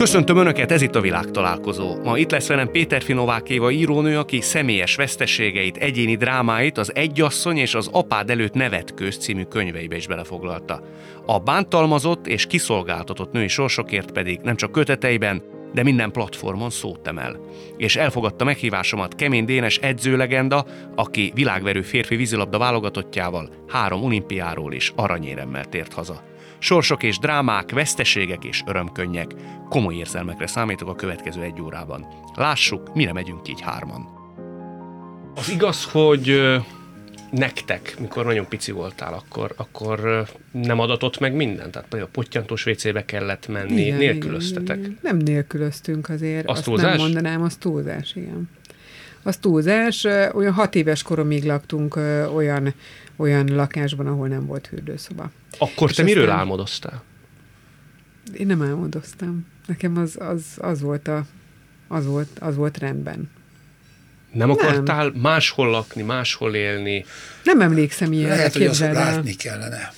Köszöntöm Önöket, ez itt a világ találkozó. Ma itt lesz velem Péter Finovák Éva írónő, aki személyes veszteségeit, egyéni drámáit az Egyasszony és az Apád előtt nevet köz című könyveibe is belefoglalta. A bántalmazott és kiszolgáltatott női sorsokért pedig nem csak köteteiben, de minden platformon szót emel. És elfogadta meghívásomat Kemény Dénes edzőlegenda, aki világverő férfi vízilabda válogatottjával három olimpiáról is aranyéremmel tért haza. Sorsok és drámák, veszteségek és örömkönnyek. Komoly érzelmekre számítok a következő egy órában. Lássuk, mire megyünk így hárman. Az igaz, hogy nektek, mikor nagyon pici voltál, akkor, akkor nem adatott meg mindent? Tehát például a pottyantós WC-be kellett menni, igen, nélkülöztetek? Igen, igen. Nem nélkülöztünk azért. Az azt túlzás? nem mondanám, az túlzás, igen. Az túlzás. Olyan hat éves koromig laktunk olyan, olyan lakásban, ahol nem volt fürdőszoba. Akkor És te miről álmodoztál? Én nem álmodoztam. Nekem az, az, az, volt, a, az, volt, az volt rendben. Nem akartál nem. máshol lakni, máshol élni? Nem emlékszem ilyenre, Lehet, hogy azt látni kellene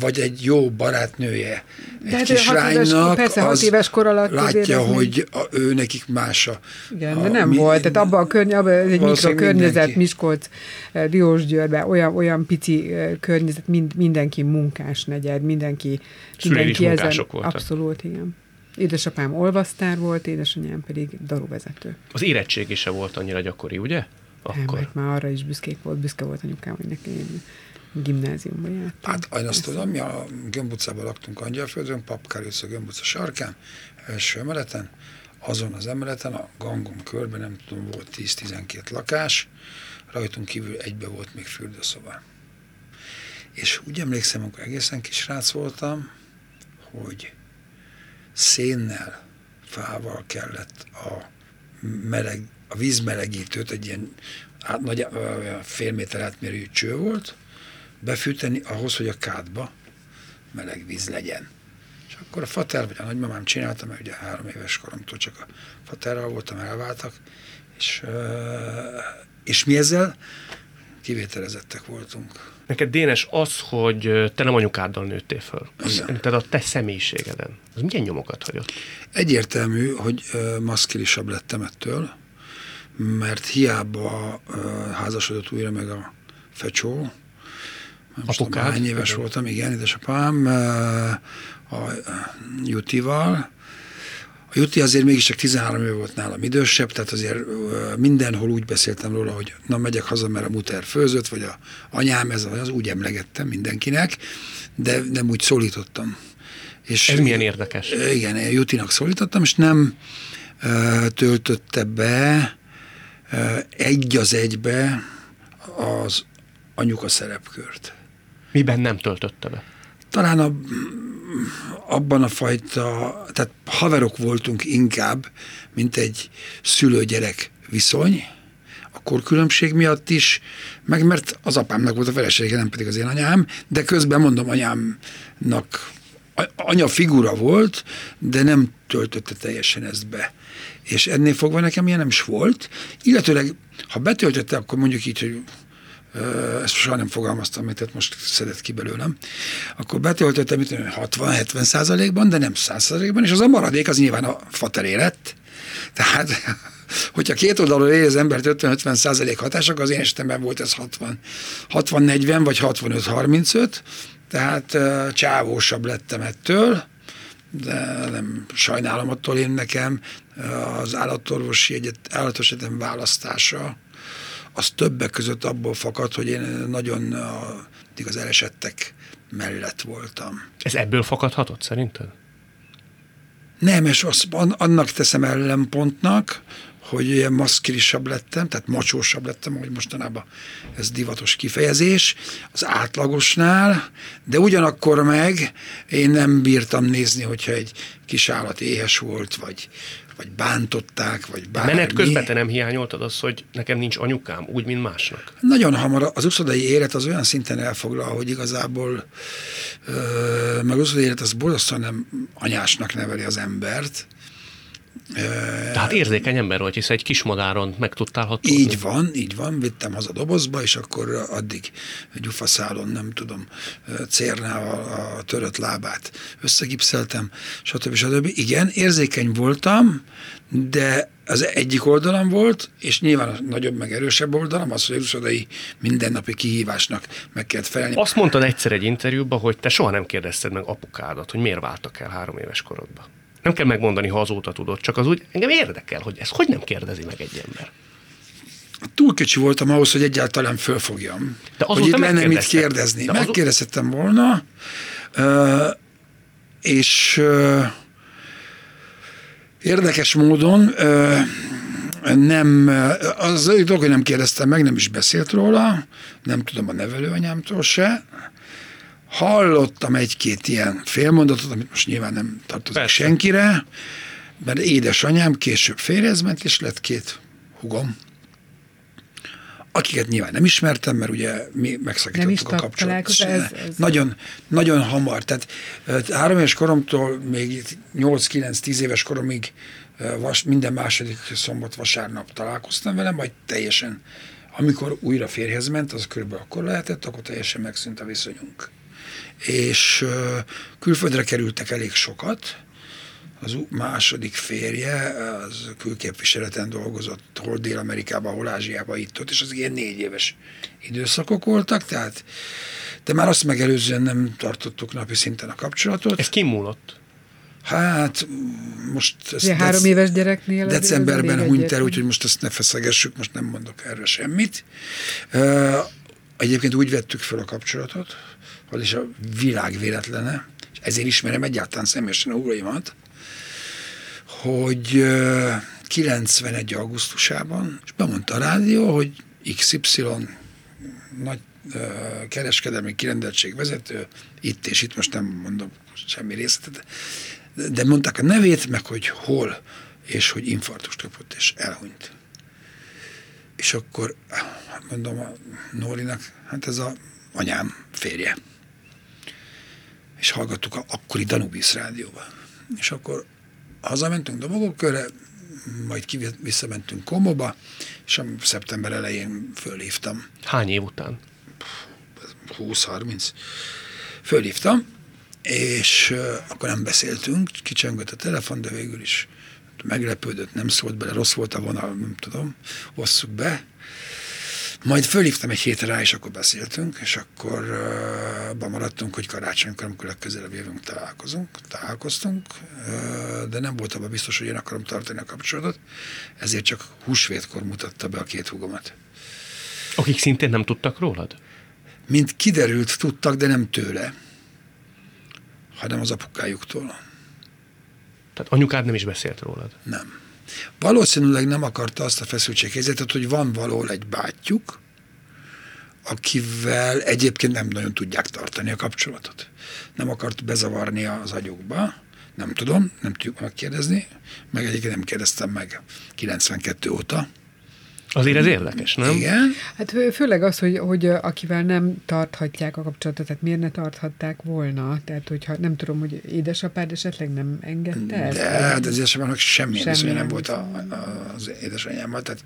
vagy egy jó barátnője egy de hát kislánynak, persze, hat éves kor alatt látja, hogy a, ő nekik más a... Igen, a, de nem mi, volt. Tehát abban a körny, abba egy mikrokörnyezet, Miskolc, eh, Diósgyőrben, olyan, olyan pici eh, környezet, mind, mindenki munkás negyed, mindenki... mindenki ezen, voltak. Abszolút, igen. Édesapám olvasztár volt, édesanyám pedig daruvezető. Az érettség is se volt annyira gyakori, ugye? Akkor. Nem, már arra is büszkék volt, büszke volt anyukám, hogy nekem gimnáziumban jártam. Hát én azt tudom, mi a Gömb utcában laktunk Angyalföldön, Papkárész a Gömb utca sarkán, első emeleten, azon az emeleten, a gangom körben, nem tudom, volt 10-12 lakás, rajtunk kívül egybe volt még fürdőszoba. És úgy emlékszem, amikor egészen kis rác voltam, hogy szénnel, fával kellett a meleg, a vízmelegítőt, egy ilyen át, nagy, fél méter átmérő cső volt, befűteni ahhoz, hogy a kádba meleg víz legyen. És akkor a fater vagy a nagymamám csinálta, mert ugye három éves koromtól csak a faterral voltam, elváltak, és, és mi ezzel kivételezettek voltunk. Neked Dénes az, hogy te nem anyukáddal nőttél föl. Tehát a te személyiségeden. Az milyen nyomokat hagyott? Egyértelmű, hogy maszkilisabb lettem ettől, mert hiába házasodott újra meg a fecsó, most Apukád? Hány éves voltam, igen, édesapám, a Jutival. A Juti azért mégiscsak 13 év volt nálam idősebb, tehát azért mindenhol úgy beszéltem róla, hogy na megyek haza, mert a muter főzött, vagy a anyám, ez az, úgy emlegettem mindenkinek, de nem úgy szólítottam. És ez milyen érdekes. Igen, Jutinak szólítottam, és nem töltötte be egy az egybe az anyuka szerepkört. Miben nem töltötte be? Talán a, abban a fajta, tehát haverok voltunk inkább, mint egy szülő-gyerek viszony, a különbség miatt is, meg mert az apámnak volt a felesége, nem pedig az én anyám, de közben mondom, anyámnak anya figura volt, de nem töltötte teljesen ezt be. És ennél fogva nekem ilyen nem is volt, illetőleg ha betöltötte, akkor mondjuk így, hogy ezt soha nem fogalmaztam, mert tehát most szedett ki belőlem, akkor betöltöttem 60-70 százalékban, de nem 100 százalékban, és az a maradék az nyilván a fateré lett. Tehát hogyha két oldalról él az embert 50-50 százalék hatások, az én esetemben volt ez 60, 60-40 vagy 65-35, tehát csávósabb lettem ettől, de nem sajnálom attól én nekem. Az állatorvosi egyet, állatos egyetem választása az többek között abból fakad, hogy én nagyon a, az elesettek mellett voltam. Ez ebből fakadhatott szerinted? Nem, és azt, annak teszem ellenpontnak, hogy ilyen maszkilisabb lettem, tehát macsósabb lettem, ahogy mostanában ez divatos kifejezés, az átlagosnál, de ugyanakkor meg én nem bírtam nézni, hogyha egy kis állat éhes volt, vagy, vagy bántották, vagy bármi. Menet közben te nem hiányoltad azt, hogy nekem nincs anyukám, úgy, mint másnak? Nagyon hamar az uszodai élet az olyan szinten elfoglal, hogy igazából meg az uszodai élet az borzasztóan nem anyásnak neveli az embert, Tehát érzékeny ember vagy, hisz egy kis madáron meg tudtál hatódni. Így van, így van, vittem haza dobozba, és akkor addig gyufaszálon, nem tudom, cérnával a törött lábát összegipszeltem, stb. stb. Igen, érzékeny voltam, de az egyik oldalam volt, és nyilván a nagyobb, meg erősebb oldalam, az, hogy az mindennapi kihívásnak meg kellett felelni. Azt mondtad egyszer egy interjúban, hogy te soha nem kérdezted meg apukádat, hogy miért váltak el három éves korodban. Nem kell megmondani, ha azóta tudod, csak az úgy engem érdekel, hogy ezt hogy nem kérdezi meg egy ember. Túl kicsi voltam ahhoz, hogy egyáltalán fölfogjam. De hogy itt lenne mit kérdezni. De Megkérdezhettem volna, és érdekes módon nem, az dolog, hogy nem kérdeztem meg, nem is beszélt róla, nem tudom a nevelőanyámtól se, hallottam egy-két ilyen félmondatot, amit most nyilván nem tartozik Persze. senkire, mert édesanyám később férjez ment, és lett két hugom, akiket nyilván nem ismertem, mert ugye mi megszakítottuk a kapcsolatot. Ez, ez nagyon, nagyon hamar, tehát három éves koromtól még 8-9-10 éves koromig vas, minden második szombat vasárnap találkoztam vele, majd teljesen, amikor újra férjhez ment, az körülbelül akkor lehetett, akkor teljesen megszűnt a viszonyunk és külföldre kerültek elég sokat. Az második férje, az külképviseleten dolgozott, hol Dél-Amerikában, hol Ázsiában, itt ott, és az ilyen négy éves időszakok voltak, tehát de már azt megelőzően nem tartottuk napi szinten a kapcsolatot. Ez kimúlott? Hát most... Ezt dec- három éves gyereknél? Decemberben hunyt el, úgyhogy most ezt ne feszegessük, most nem mondok erről semmit. Egyébként úgy vettük fel a kapcsolatot, az is a világ véletlene, és ezért ismerem egyáltalán személyesen a uraimat, hogy 91. augusztusában, és bemondta a rádió, hogy XY nagy kereskedelmi kirendeltség vezető, itt és itt most nem mondom semmi részletet, de mondták a nevét, meg hogy hol, és hogy infarktust kapott, és elhunyt. És akkor mondom a Nórinak, hát ez a anyám férje és hallgattuk a akkori Danubius rádióba. És akkor hazamentünk Domogókörre, majd ki visszamentünk Komoba, és szeptember elején fölhívtam. Hány év után? 20-30. Fölhívtam, és akkor nem beszéltünk, kicsengött a telefon, de végül is meglepődött, nem szólt bele, rossz volt a vonal, nem tudom, osszuk be, majd fölhívtam egy hétre rá, és akkor beszéltünk, és akkor uh, bemaradtunk, hogy karácsonykor, amikor legközelebb jövünk, találkozunk, találkoztunk, uh, de nem volt abban biztos, hogy én akarom tartani a kapcsolatot, ezért csak húsvétkor mutatta be a két hugomat. Akik szintén nem tudtak rólad? Mint kiderült, tudtak, de nem tőle, hanem az apukájuktól. Tehát anyukád nem is beszélt rólad? Nem. Valószínűleg nem akarta azt a feszültséghelyzetet, hogy van valahol egy bátyjuk, akivel egyébként nem nagyon tudják tartani a kapcsolatot. Nem akart bezavarni az agyukba, nem tudom, nem tudjuk megkérdezni, meg egyébként nem kérdeztem meg 92 óta, Azért ez érdekes, nem? Igen. Hát főleg az, hogy, hogy akivel nem tarthatják a kapcsolatot, tehát miért ne tarthatták volna? Tehát, hogyha nem tudom, hogy édesapád esetleg nem engedte ezt? De, hát az édesapának semmi, semmi nem volt a, a, az édesanyámmal, tehát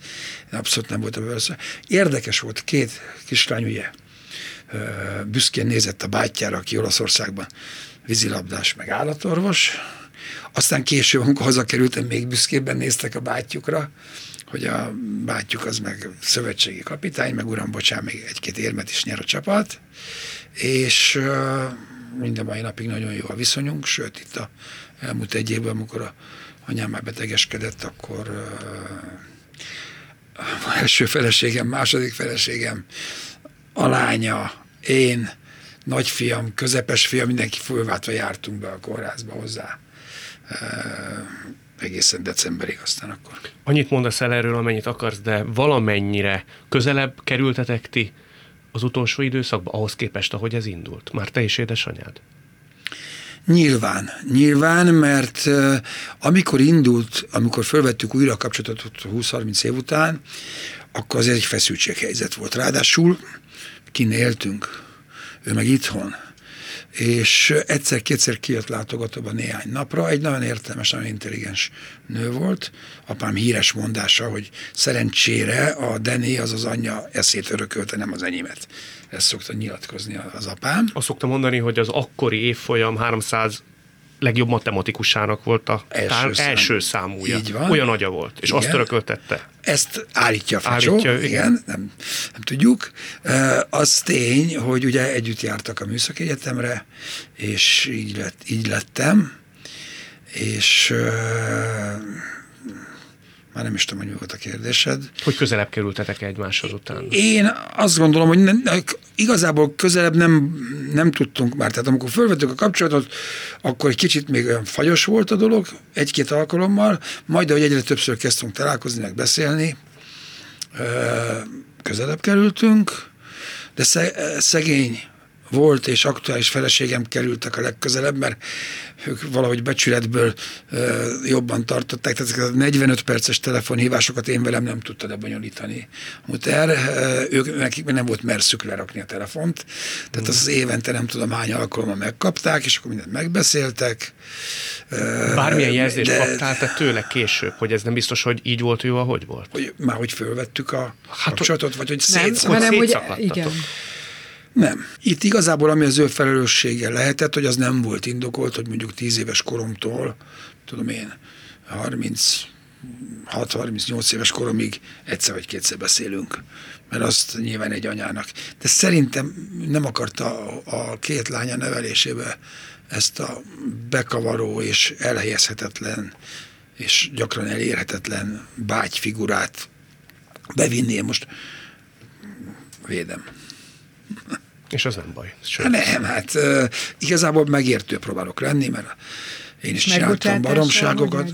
abszolút nem volt a bőrször. Érdekes volt, két kislány ugye büszkén nézett a bátyjára, aki Olaszországban vízilabdás, meg állatorvos. Aztán később, amikor hazakerültem, még büszkében néztek a bátyjukra, hogy a bátyjuk az meg szövetségi kapitány, meg uram, bocsán, még egy-két érmet is nyer a csapat, és minden mai napig nagyon jó a viszonyunk, sőt itt a elmúlt egy évben, amikor a anyám már betegeskedett, akkor uh, első feleségem, második feleségem, a lánya, én, nagyfiam, közepes fiam, mindenki fölváltva jártunk be a kórházba hozzá egészen decemberig aztán akkor. Annyit mondasz el erről, amennyit akarsz, de valamennyire közelebb kerültetek ti az utolsó időszakban, ahhoz képest, ahogy ez indult? Már te is édesanyád? Nyilván, nyilván, mert uh, amikor indult, amikor felvettük újra a kapcsolatot 20-30 év után, akkor az egy feszültséghelyzet volt. Ráadásul kint éltünk, ő meg itthon. És egyszer-kétszer kijött látogatóba néhány napra. Egy nagyon értelmes, nagyon intelligens nő volt. Apám híres mondása, hogy szerencsére a Dené az az anyja eszét örökölte, nem az enyémet. Ezt szokta nyilatkozni az apám. Azt szokta mondani, hogy az akkori évfolyam 300 legjobb matematikusának volt a első, tár, szám. első számúja. Így van. Olyan agya volt, és igen. azt örököltette. Ezt állítja a Facsó, állítja, igen, igen nem, nem tudjuk. Az tény, hogy ugye együtt jártak a Műszaki Egyetemre, és így, lett, így lettem, és már nem is tudom, hogy mi volt a kérdésed. Hogy közelebb kerültetek egymáshoz után? Én azt gondolom, hogy nem, igazából közelebb nem, nem tudtunk már. Tehát amikor fölvettük a kapcsolatot, akkor egy kicsit még olyan fagyos volt a dolog, egy-két alkalommal, majd ahogy egyre többször kezdtünk találkozni, meg beszélni, közelebb kerültünk, de szegény volt és aktuális feleségem kerültek a legközelebb, mert ők valahogy becsületből jobban tartották, tehát ezeket a 45 perces telefonhívásokat én velem nem tudta lebonyolítani. Muter, ők, nekik nem volt merszük lerakni a telefont, tehát az, az évente nem tudom hány alkalommal megkapták, és akkor mindent megbeszéltek. Bármilyen jelzést de, kaptál te tőle később, hogy ez nem biztos, hogy így volt jó, ahogy volt? Hogy, már hogy fölvettük a hát, kapcsolatot, vagy hogy nem, hanem, hogy igen. Nem. Itt igazából ami az ő felelőssége lehetett, hogy az nem volt indokolt, hogy mondjuk 10 éves koromtól, tudom én, 30 6-38 éves koromig egyszer vagy kétszer beszélünk, mert azt nyilván egy anyának. De szerintem nem akarta a két lánya nevelésébe ezt a bekavaró és elhelyezhetetlen és gyakran elérhetetlen bágyfigurát bevinni. Én most védem. És az nem baj. Sőt. Nem, hát uh, igazából megértő próbálok lenni, mert én is csináltam baromságokat.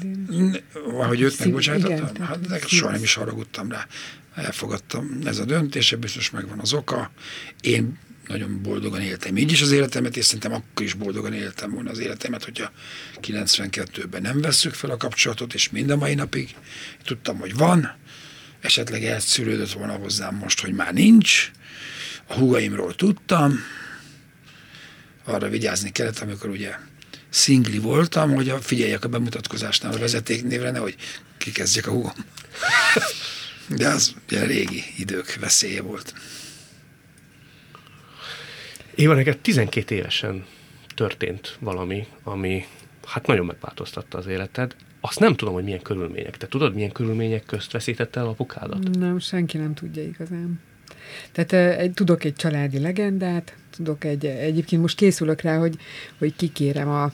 Ahogy őt megbocsátottam, hát de soha nem is haragudtam rá. Elfogadtam ez a döntése, biztos megvan az oka. Én nagyon boldogan éltem így is az életemet, és szerintem akkor is boldogan éltem volna az életemet, hogyha 92-ben nem vesszük fel a kapcsolatot, és mind a mai napig tudtam, hogy van, esetleg elszűrődött volna hozzám most, hogy már nincs, a húgaimról tudtam, arra vigyázni kellett, amikor ugye szingli voltam, hogy a, figyeljek a bemutatkozásnál a vezetéknévre, nehogy kikezdjek a húgom. De az ugye régi idők veszélye volt. Éva, neked 12 évesen történt valami, ami hát nagyon megváltoztatta az életed. Azt nem tudom, hogy milyen körülmények. Te tudod, milyen körülmények közt veszítette el apukádat? Nem, senki nem tudja igazán. Tehát egy, tudok egy családi legendát, tudok egy, egyébként most készülök rá, hogy, hogy kikérem a,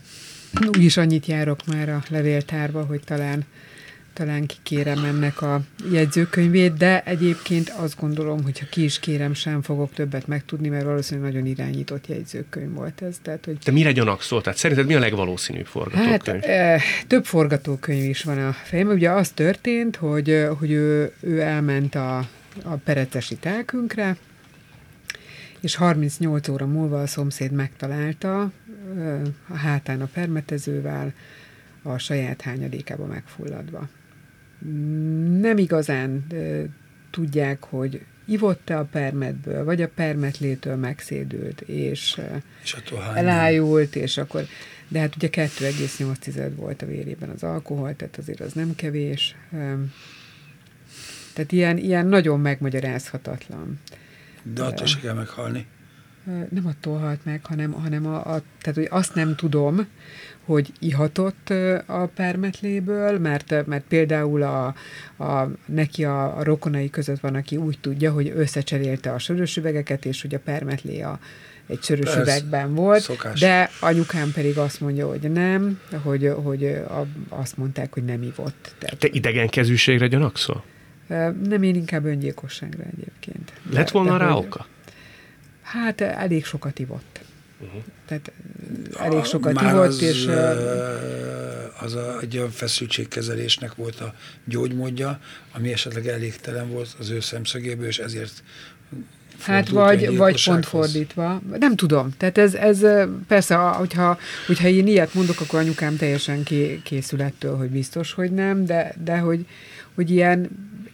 úgyis annyit járok már a levéltárba, hogy talán talán kikérem ennek a jegyzőkönyvét, de egyébként azt gondolom, hogy ha ki is kérem, sem fogok többet megtudni, mert valószínűleg nagyon irányított jegyzőkönyv volt ez. Tehát, hogy... Te mire gyanakszol? Tehát szerinted mi a legvalószínűbb forgatókönyv? Hát, e, több forgatókönyv is van a fejemben. Ugye az történt, hogy, hogy ő, ő elment a a perecesi telkünkre, és 38 óra múlva a szomszéd megtalálta a hátán a permetezővel, a saját hányadékába megfulladva. Nem igazán tudják, hogy ivott-e a permetből, vagy a permetlétől megszédült, és, és elájult, és akkor, de hát ugye 2,8 volt a vérében az alkohol, tehát azért az nem kevés. Tehát ilyen, ilyen nagyon megmagyarázhatatlan. De attól se kell meghalni. Nem attól halt meg, hanem, hanem a, a, tehát, hogy azt nem tudom, hogy ihatott a permetléből, mert, mert például a, a, neki a, a rokonai között van, aki úgy tudja, hogy összecserélte a sörös üvegeket, és hogy a permetlé a, egy sörös üvegben volt, szokás. de anyukám pedig azt mondja, hogy nem, hogy, hogy a, azt mondták, hogy nem ivott. Tehát, Te idegenkezűségre gyanakszol? Nem én inkább öngyilkosságra egyébként. Lett volna rá oka? Hát elég sokat ivott. Uh-huh. Tehát elég sokat Már ivott, az, és... Az a, egy olyan feszültségkezelésnek volt a gyógymódja, ami esetleg elégtelen volt az ő szemszögéből, és ezért Hát vagy, vagy pont fordítva. Nem tudom. Tehát ez, ez persze, hogyha, hogyha én ilyet mondok, akkor anyukám teljesen készül ettől, hogy biztos, hogy nem, de, de hogy, hogy ilyen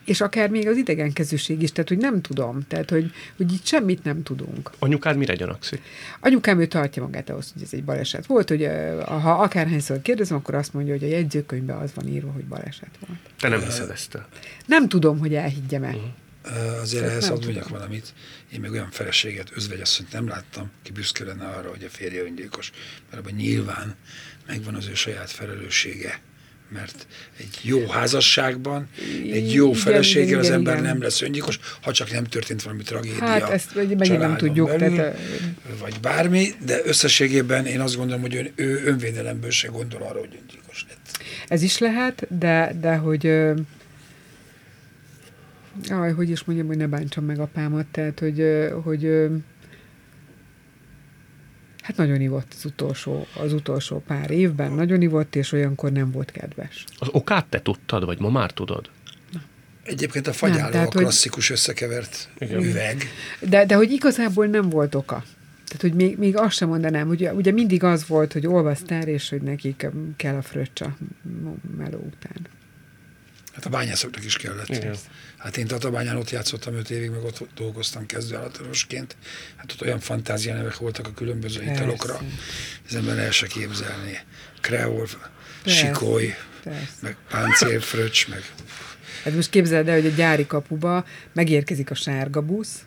és akár még az idegenkezőség is, tehát hogy nem tudom, tehát hogy, hogy itt semmit nem tudunk. Anyukád mire gyanakszik? Anyukám ő tartja magát ahhoz, hogy ez egy baleset volt, hogy ha akárhányszor kérdezem, akkor azt mondja, hogy a jegyzőkönyvben az van írva, hogy baleset volt. Te nem hiszed ezt el? Nem tudom, hogy elhiggyem el. Uh-huh. Azért Tehát ehhez mondjak valamit. Én még olyan feleséget, özvegyasszonyt nem láttam, ki büszke lenne arra, hogy a férje öngyilkos. Mert abban nyilván megvan az ő saját felelőssége mert egy jó házasságban, egy jó feleséggel az ember igen. nem lesz öngyilkos, ha csak nem történt valami tragédia. Hát ezt megint nem tudjuk. Belül, tehát, vagy bármi, de összességében én azt gondolom, hogy ön, ő önvédelemből se gondol arra, hogy öngyilkos lett. Ez is lehet, de, de hogy Aj, hogy is mondjam, hogy ne bántsam meg apámat, tehát, hogy, hogy Hát nagyon ivott az utolsó, az utolsó pár évben, nagyon ivott, és olyankor nem volt kedves. Az okát te tudtad, vagy ma már tudod? Egyébként a fagyáló nem, tehát, a klasszikus hogy... összekevert Igen. üveg. De, de hogy igazából nem volt oka. Tehát, hogy még, még azt sem mondanám, hogy ugye mindig az volt, hogy olvasztál, és hogy nekik kell a fröccsa meló után. Hát a bányászoknak is kellett. Igen. Hát én Tatabányán ott játszottam öt évig, meg ott dolgoztam kezdőállatorvosként. Hát ott olyan fantáziánevek voltak a különböző Persze. italokra, az ember el se képzelni. Kreol, sikoly, Persze. meg páncélfröccs, meg... Hát most képzeld el, hogy a gyári kapuba megérkezik a sárga busz,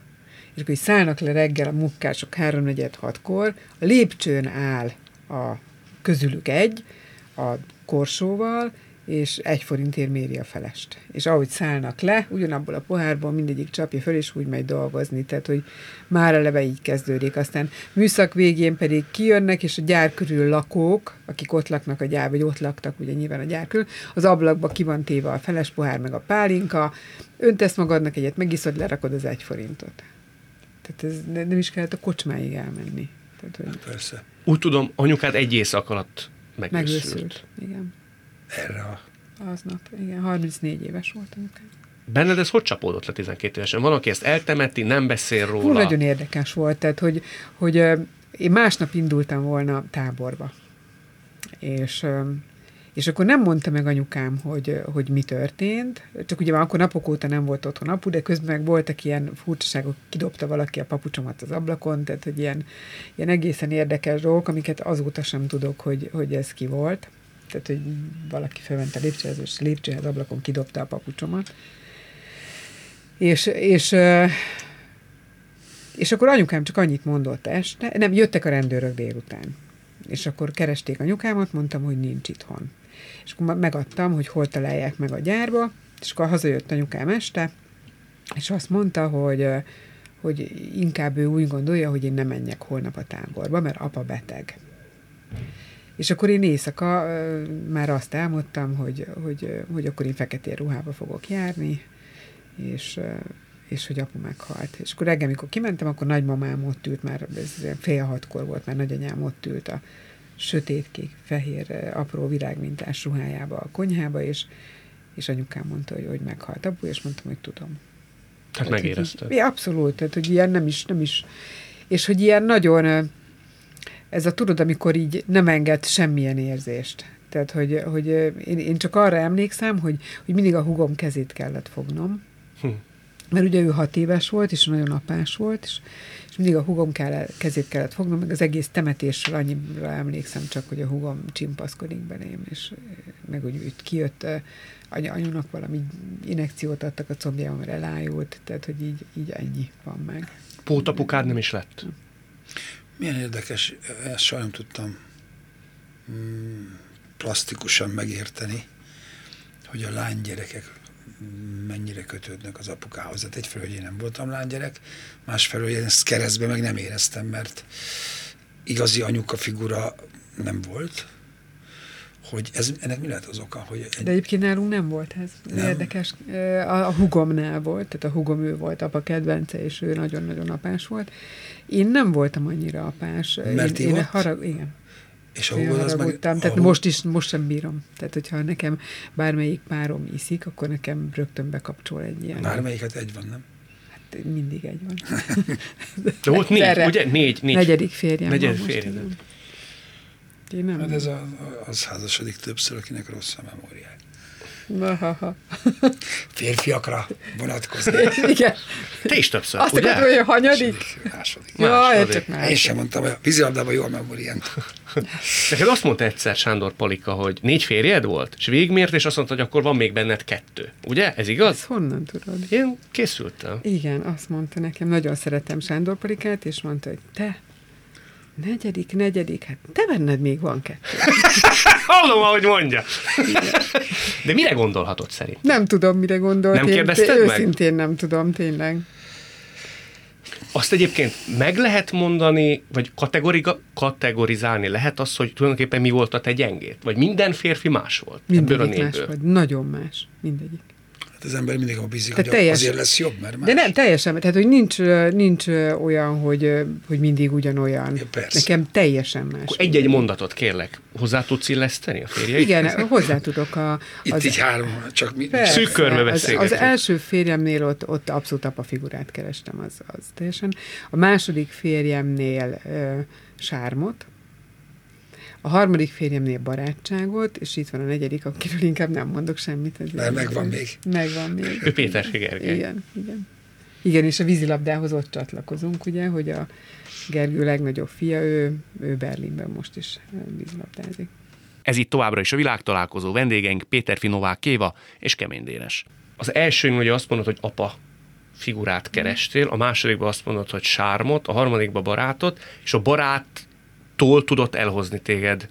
és akkor szállnak le reggel a munkások 3-4-6-kor, a lépcsőn áll a közülük egy, a korsóval, és egy forintért méri a felest. És ahogy szállnak le, ugyanabból a pohárból mindegyik csapja föl, és úgy megy dolgozni. Tehát, hogy már eleve így kezdődik. Aztán műszak végén pedig kijönnek, és a gyár körül lakók, akik ott laknak a gyár, vagy ott laktak ugye nyilván a gyár körül, az ablakba ki van téve a feles pohár, meg a pálinka, öntesz magadnak egyet, megiszod, lerakod az egy forintot. Tehát ez nem is kellett a kocsmáig elmenni. Tehát, hogy... Persze. Úgy tudom, anyukád egy éjszak alatt megőszült. Megőszült, igen erre a... Aznap, igen, 34 éves voltam. Benned ez hogy csapódott le 12 évesen? Van, aki ezt eltemeti, nem beszél róla? Hú, nagyon érdekes volt, tehát, hogy, hogy én másnap indultam volna táborba. És, és akkor nem mondta meg anyukám, hogy, hogy mi történt, csak ugye már akkor napok óta nem volt otthon apu, de közben meg voltak ilyen furcsaságok, kidobta valaki a papucsomat az ablakon, tehát hogy ilyen, ilyen egészen érdekes dolgok, amiket azóta sem tudok, hogy, hogy ez ki volt tehát hogy valaki felment a lépcsőhez, és lépcsőhez ablakon kidobta a papucsomat. És, és, és akkor anyukám csak annyit mondott este, nem, jöttek a rendőrök délután. És akkor keresték anyukámat, mondtam, hogy nincs itthon. És akkor megadtam, hogy hol találják meg a gyárba, és akkor hazajött anyukám este, és azt mondta, hogy, hogy inkább ő úgy gondolja, hogy én nem menjek holnap a táborba, mert apa beteg. És akkor én éjszaka már azt álmodtam, hogy, hogy, hogy akkor én feketér ruhába fogok járni, és, és hogy apu meghalt. És akkor reggel, amikor kimentem, akkor nagymamám ott ült, már ez fél hatkor volt, már nagyanyám ott ült a sötétkék, fehér, apró virágmintás ruhájába a konyhába, és, és anyukám mondta, hogy, hogy meghalt apu, és mondtam, hogy tudom. Hát megérezted. Így, abszolút, tehát hogy ilyen nem is, nem is, és hogy ilyen nagyon ez a tudod, amikor így nem enged semmilyen érzést. Tehát, hogy, hogy én, én csak arra emlékszem, hogy, hogy mindig a hugom kezét kellett fognom, hm. mert ugye ő hat éves volt, és nagyon apás volt, és, és mindig a hugom kell, kezét kellett fognom, meg az egész temetésről annyira emlékszem csak, hogy a hugom csimpaszkodik belém, és meg úgy, úgy kijött, any, anyunak valami inekciót adtak a combjába, mert elájult, tehát, hogy így, így ennyi van meg. Pótapukád nem is lett? Milyen érdekes, ezt soha tudtam mm, plastikusan megérteni, hogy a lánygyerekek mennyire kötődnek az apukához. Hát egyfelől, hogy én nem voltam lánygyerek, másfelől, hogy én ezt keresztbe meg nem éreztem, mert igazi anyuka figura nem volt, hogy ez, ennek mi lehet az oka? Hogy egy... De egyébként nálunk nem volt ez. Nem. Érdekes. A, a hugomnál volt, tehát a hugom ő volt apa kedvence, és ő nagyon-nagyon apás volt. Én nem voltam annyira apás. Mert én, én harag, igen. És a hugod az meg... Tehát hugod... most is, most sem bírom. Tehát, hogyha nekem bármelyik párom iszik, akkor nekem rögtön bekapcsol egy ilyen. Bármelyiket egy van, nem? Hát mindig egy van. De volt négy, ugye? Négy, négy. Negyedik férjem Negyedik férjem. Én nem. Hát ez a, az házasodik többször, akinek rossz a memóriája. Ahaha. Férfiakra vonatkozik. Igen. Te is többször, Azt ugye? akarod, hogy a hanyadik? Második. Jaj, Második. csak már. Én sem mondtam, hogy a vízilabdában jól megúrient. Neked azt mondta egyszer Sándor Palika, hogy négy férjed volt, és végigmért, és azt mondta, hogy akkor van még benned kettő. Ugye? Ez igaz? Ezt honnan tudod? Én készültem. Igen, azt mondta nekem, nagyon szeretem Sándor Palikát, és mondta, hogy te, negyedik, negyedik, hát te benned még van kettő. Hallom, ahogy mondja. De mire gondolhatott szerint? Nem tudom, mire gondolt. Nem én kérdezted meg? Őszintén nem tudom, tényleg. Azt egyébként meg lehet mondani, vagy kategoriga, kategorizálni lehet azt, hogy tulajdonképpen mi volt a te gyengét? Vagy minden férfi más volt ebből a Mindegyik más vagy. Nagyon más. Mindegyik. Hát az ember mindig abban bízik, Tehát hogy teljes- azért lesz jobb, mert más. De nem, teljesen, tehát hogy nincs, nincs olyan, hogy, hogy mindig ugyanolyan. Ja, persze. Nekem teljesen más. Akkor egy-egy mondatot kérlek, hozzá tudsz illeszteni a férjeid? Igen, hozzá tudok a... Itt az, így három, csak mi, Persze. Szűk körbe az, az első férjemnél ott, ott abszolút apa figurát kerestem, az, az teljesen. A második férjemnél ö, sármot, a harmadik férjemnél barátságot, és itt van a negyedik, akiről inkább nem mondok semmit. ezért- Mert megvan még. Megvan még. Ő Péter Gergely. Igen, igen. Igen, és a vízilabdához ott csatlakozunk, ugye, hogy a Gergő legnagyobb fia, ő, ő Berlinben most is vízilabdázik. Ez itt továbbra is a világtalálkozó vendégeink Péter Finovák Kéva és Kemény Dénes. Az elsőn ugye azt mondod, hogy apa figurát kerestél, a másodikban azt mondod, hogy sármot, a harmadikban barátot, és a baráttól tudott elhozni téged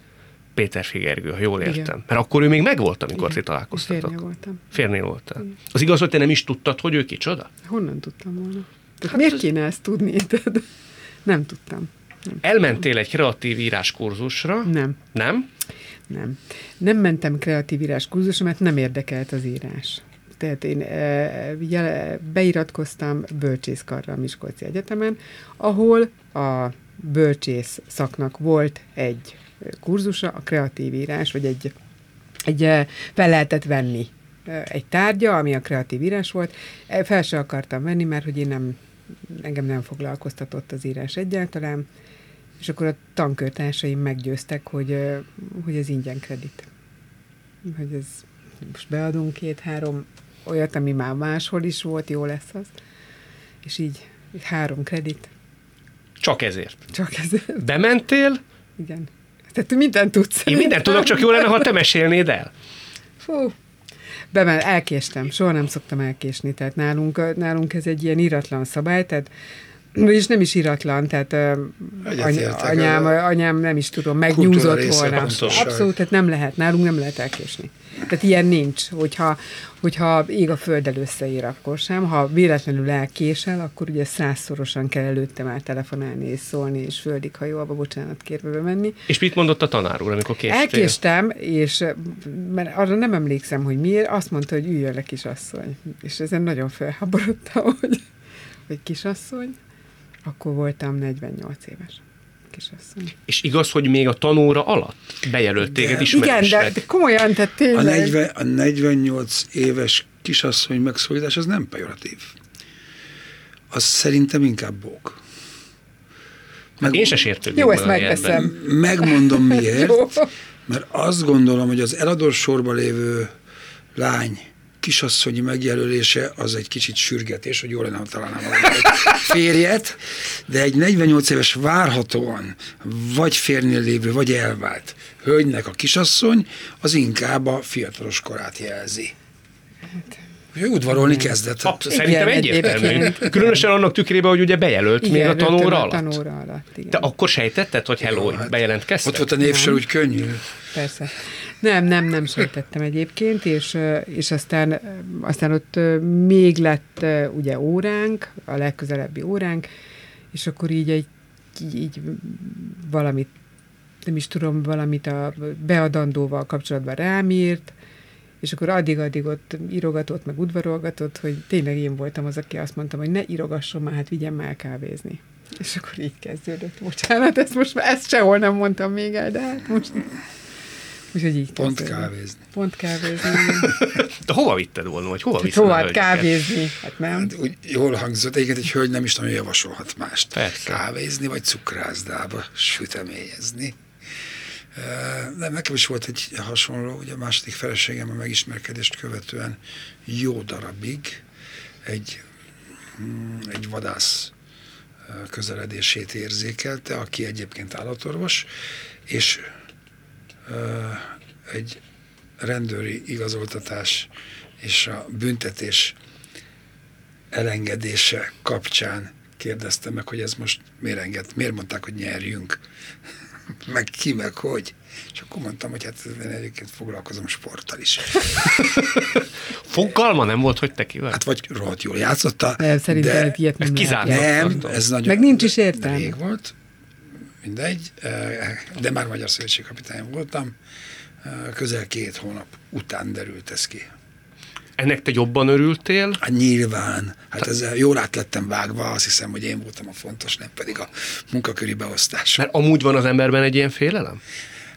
Péter Figergő, ha jól Igen. értem. Mert akkor ő még megvolt, amikor Igen. ti találkoztatok. Férje voltam. Férnél voltál. Az igaz, hogy te nem is tudtad, hogy ő kicsoda? Honnan tudtam volna? Tehát Hát miért ez- kéne ezt tudni? Tehát nem tudtam. Nem, Elmentél egy kreatív íráskurzusra, nem, nem? nem. Nem mentem kreatív írás kurzusra, mert nem érdekelt az írás. Tehát én e, beiratkoztam bölcsészkarra a Miskolci Egyetemen, ahol a bölcsész szaknak volt egy kurzusa, a kreatív írás, vagy egy, egy e, fel lehetett venni e, egy tárgya, ami a kreatív írás volt. E, Fel se akartam venni, mert hogy én nem, engem nem foglalkoztatott az írás egyáltalán, és akkor a tankörtársaim meggyőztek, hogy, hogy ez ingyen kredit. Hogy ez most beadunk két-három olyat, ami már máshol is volt, jó lesz az. És így három kredit, Csak ezért. csak ez, Bementél, igen. Tehát te mindent tudsz. én mindent tudok, csak jó lenne, ha te mesélnéd el. Fú. Bemen, elkéstem, soha nem szoktam elkésni, tehát nálunk, nálunk ez egy ilyen iratlan szabály, tehát vagyis nem is iratlan, tehát any, anyám, a- anyám nem is tudom, megnyúzott volna. fontos. Abszolút, tehát nem lehet, nálunk nem lehet elkésni. Tehát ilyen nincs, hogyha, hogyha ég a földdel összeír, akkor sem. Ha véletlenül elkésel, akkor ugye százszorosan kell előtte már telefonálni és szólni, és földig hajóba bocsánat kérve bemenni. És mit mondott a tanár úr, amikor késtél? Elkéstem, és mert arra nem emlékszem, hogy miért, azt mondta, hogy üljön le kisasszony. És ezen nagyon felháborodtam, hogy, hogy kisasszony. Akkor voltam 48 éves kisasszony. És igaz, hogy még a tanóra alatt bejelölt téged De- Igen, de, de komolyan, tehát A, tényleg. 40, a 48 éves kisasszony megszólítás az nem pejoratív. Az szerintem inkább bók. Meg, Én se sértődnék Jó, ezt megveszem. Megmondom miért. Mert azt gondolom, hogy az eladós sorba lévő lány kisasszonyi megjelölése az egy kicsit sürgetés, hogy jól lenne, ha találnám valami egy férjet, de egy 48 éves várhatóan vagy férnél lévő, vagy elvált hölgynek a kisasszony, az inkább a fiatalos korát jelzi. Ő udvarolni kezdett. Absz- Szerintem Igen, egyértelmű. Különösen annak tükrében, hogy ugye bejelölt Igen, még a tanóra a alatt. Tanóra alatt, igen. Te akkor sejtetted, hogy hello, Jó, hát bejelentkeztek? Ott volt a névsor, úgy könnyű. Persze. Nem, nem, nem sejtettem egyébként, és, és aztán, aztán ott még lett ugye óránk, a legközelebbi óránk, és akkor így egy így, valamit, nem is tudom, valamit a beadandóval kapcsolatban rám írt, és akkor addig-addig ott írogatott, meg udvarolgatott, hogy tényleg én voltam az, aki azt mondtam, hogy ne írogasson már, hát vigyen már kávézni. És akkor így kezdődött. Bocsánat, ezt most már ezt sehol nem mondtam még el, de hát most... Úgyhogy így Pont kezdődött. kávézni. Pont kávézni. De hova vitted volna, vagy hova Hát viszed hova hölgyeket? kávézni? Hát nem. Hát úgy jól hangzott, egyébként egy hölgy nem is nagyon javasolhat mást. Persze. Kávézni, vagy cukrászdába sütemélyezni. De nekem is volt egy hasonló, ugye a második feleségem a megismerkedést követően jó darabig egy, mm, egy vadász közeledését érzékelte, aki egyébként állatorvos, és egy rendőri igazoltatás és a büntetés elengedése kapcsán kérdezte meg, hogy ez most miért enged, miért mondták, hogy nyerjünk, meg ki, meg hogy. És akkor mondtam, hogy hát én egyébként foglalkozom sporttal is. Fogalma nem volt, hogy te ki vagy? Hát vagy rohadt jól játszotta. Nem, szerintem de ilyet nem nem, ez nagyon... Meg nincs is értelme. Rég volt, mindegy, de már Magyar Szövetségkapitány voltam. Közel két hónap után derült ez ki. Ennek te jobban örültél? Hát nyilván. Hát ezzel jól át lettem vágva, azt hiszem, hogy én voltam a fontos, nem pedig a munkaköri beosztás. Mert amúgy van az emberben egy ilyen félelem?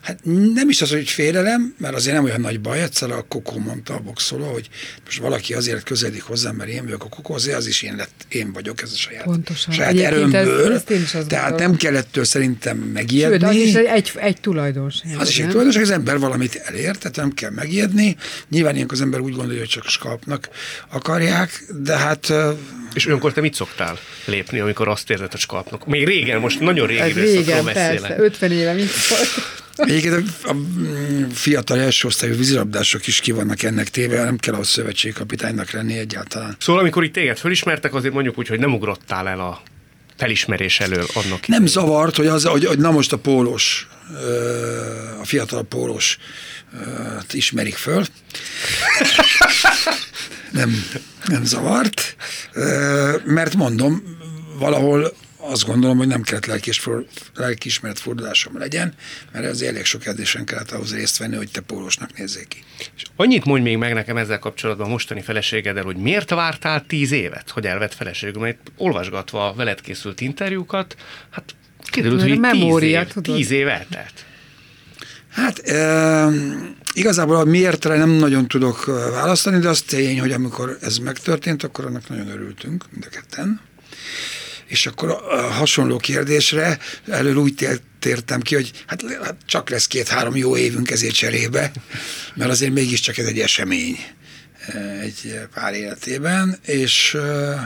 Hát nem is az, hogy félelem, mert azért nem olyan nagy baj. Egyszer a Kokó mondta a boxoló, hogy most valaki azért közeledik hozzám, mert én vagyok a Kokó, azért az is én, lett, én vagyok, ez a saját, Pontosan. saját Egyébként erőmből. ezt- ezt én is azt tehát gondolom. nem kellett től szerintem megijedni. Sőt, az is egy, egy, tulajdonság. Az is egy tulajdonság, az ember valamit elér, tehát nem kell megijedni. Nyilván ilyenkor az ember úgy gondolja, hogy csak skalpnak akarják, de hát És olyankor te mit szoktál lépni, amikor azt érzed, hogy skalpnak? Még régen, most nagyon régi Ez régen, beszélek. persze, 50 éve mit volt. Egyébként a, a mm, fiatal első osztályú vízilabdások is ki vannak ennek téve, nem kell ahhoz szövetségkapitánynak lenni egyáltalán. Szóval amikor itt téged fölismertek, azért mondjuk úgy, hogy nem ugrottál el a felismerés elől annak. Nem zavart, hogy, az, hogy, hogy na most a pólós, a fiatal pólós ismerik föl. nem, nem zavart, mert mondom, valahol azt gondolom, hogy nem kellett lelkis, for- lelkiismeret fordulásom legyen, mert az elég sok edzésen kellett ahhoz részt venni, hogy te pólósnak nézzék ki. És annyit mondj még meg nekem ezzel kapcsolatban a mostani feleségeddel, hogy miért vártál tíz évet, hogy elvett feleségül, mert olvasgatva a veled készült interjúkat, hát kiderült, hogy a tíz memória, év, tudod. tíz év eltelt. Hát e, igazából a miértre nem nagyon tudok választani, de az tény, hogy amikor ez megtörtént, akkor annak nagyon örültünk, mind a ketten. És akkor a, hasonló kérdésre elől úgy tér- tértem ki, hogy hát, hát csak lesz két-három jó évünk ezért cserébe, mert azért mégiscsak ez egy esemény eh, egy pár életében, és eh,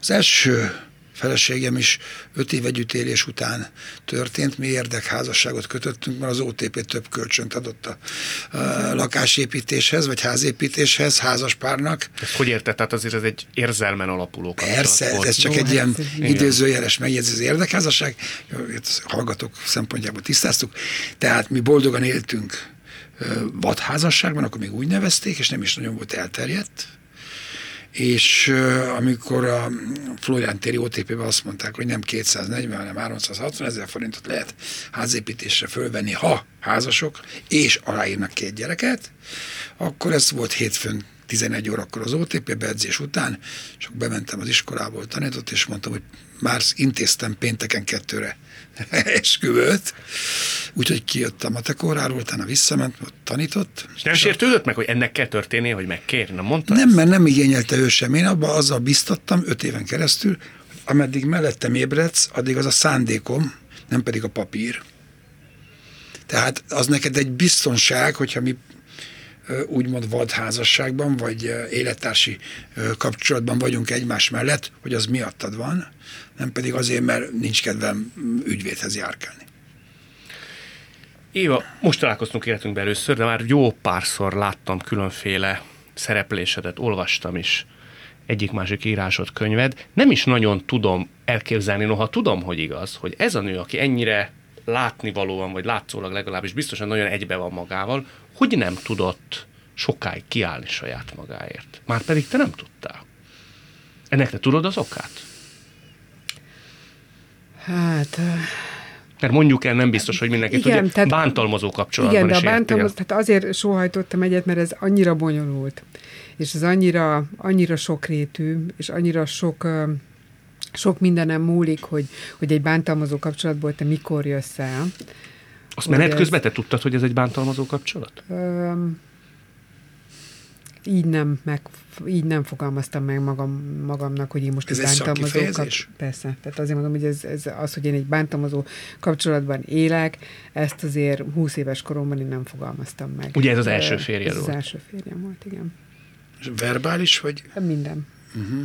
az első feleségem is öt év együttélés után történt. Mi érdekházasságot kötöttünk, mert az OTP több kölcsönt adott a, a lakásépítéshez, vagy házépítéshez, házaspárnak. Ezt hogy érted? Tehát azért ez egy érzelmen alapuló kapcsolat Persze, volt. ez csak Ó, egy hát ilyen ez egy- időzőjeles megjegyzés, az érdekházasság, Jó, hallgatók szempontjából tisztáztuk, tehát mi boldogan éltünk vadházasságban, akkor még úgy nevezték, és nem is nagyon volt elterjedt, és amikor a Florián téri OTP-ben azt mondták, hogy nem 240, hanem 360 ezer forintot lehet házépítésre fölvenni, ha házasok, és aláírnak két gyereket, akkor ez volt hétfőn 11 órakor az OTP beedzés után, csak bementem az iskolából, tanított, és mondtam, hogy már intéztem pénteken kettőre esküvőt, úgyhogy kijött a matekóráról, utána visszament, ott tanított. És nem sértődött meg, hogy ennek kell történni, hogy megkérni? Nem mondta? Nem, ezt? mert nem igényelte ő sem. Én abba azzal biztattam öt éven keresztül, hogy ameddig mellettem ébredsz, addig az a szándékom, nem pedig a papír. Tehát az neked egy biztonság, hogyha mi úgymond vadházasságban, vagy élettársi kapcsolatban vagyunk egymás mellett, hogy az miattad van, nem pedig azért, mert nincs kedvem ügyvédhez járkálni. Éva, most találkoztunk életünkben először, de már jó párszor láttam különféle szereplésedet, olvastam is egyik-másik írásod, könyved. Nem is nagyon tudom elképzelni, noha tudom, hogy igaz, hogy ez a nő, aki ennyire látnivalóan, vagy látszólag legalábbis biztosan nagyon egybe van magával, hogy nem tudott sokáig kiállni saját magáért. Már pedig te nem tudtál. Ennek te tudod az okát? Hát, Mert mondjuk el, nem biztos, hogy mindenki Igen, tudja. tehát- bántalmazó kapcsolatban igen, de a is érti bántalmaz, tehát azért sóhajtottam egyet, mert ez annyira bonyolult, és ez annyira, annyira sokrétű, és annyira sok, sok mindenem múlik, hogy, hogy egy bántalmazó kapcsolatból te mikor jössz el. Azt menet ez- közben te tudtad, hogy ez egy bántalmazó kapcsolat? Öm, így nem, meg, így nem fogalmaztam meg magam, magamnak, hogy én most Ez egy bántalmazó kap- Persze, tehát azért mondom, hogy ez, ez az, hogy én egy bántalmazó kapcsolatban élek, ezt azért 20 éves koromban én nem fogalmaztam meg. Ugye ez az első Ö, férjed Ez az volt? első férjem volt, igen. És verbális, vagy Minden. uh-huh.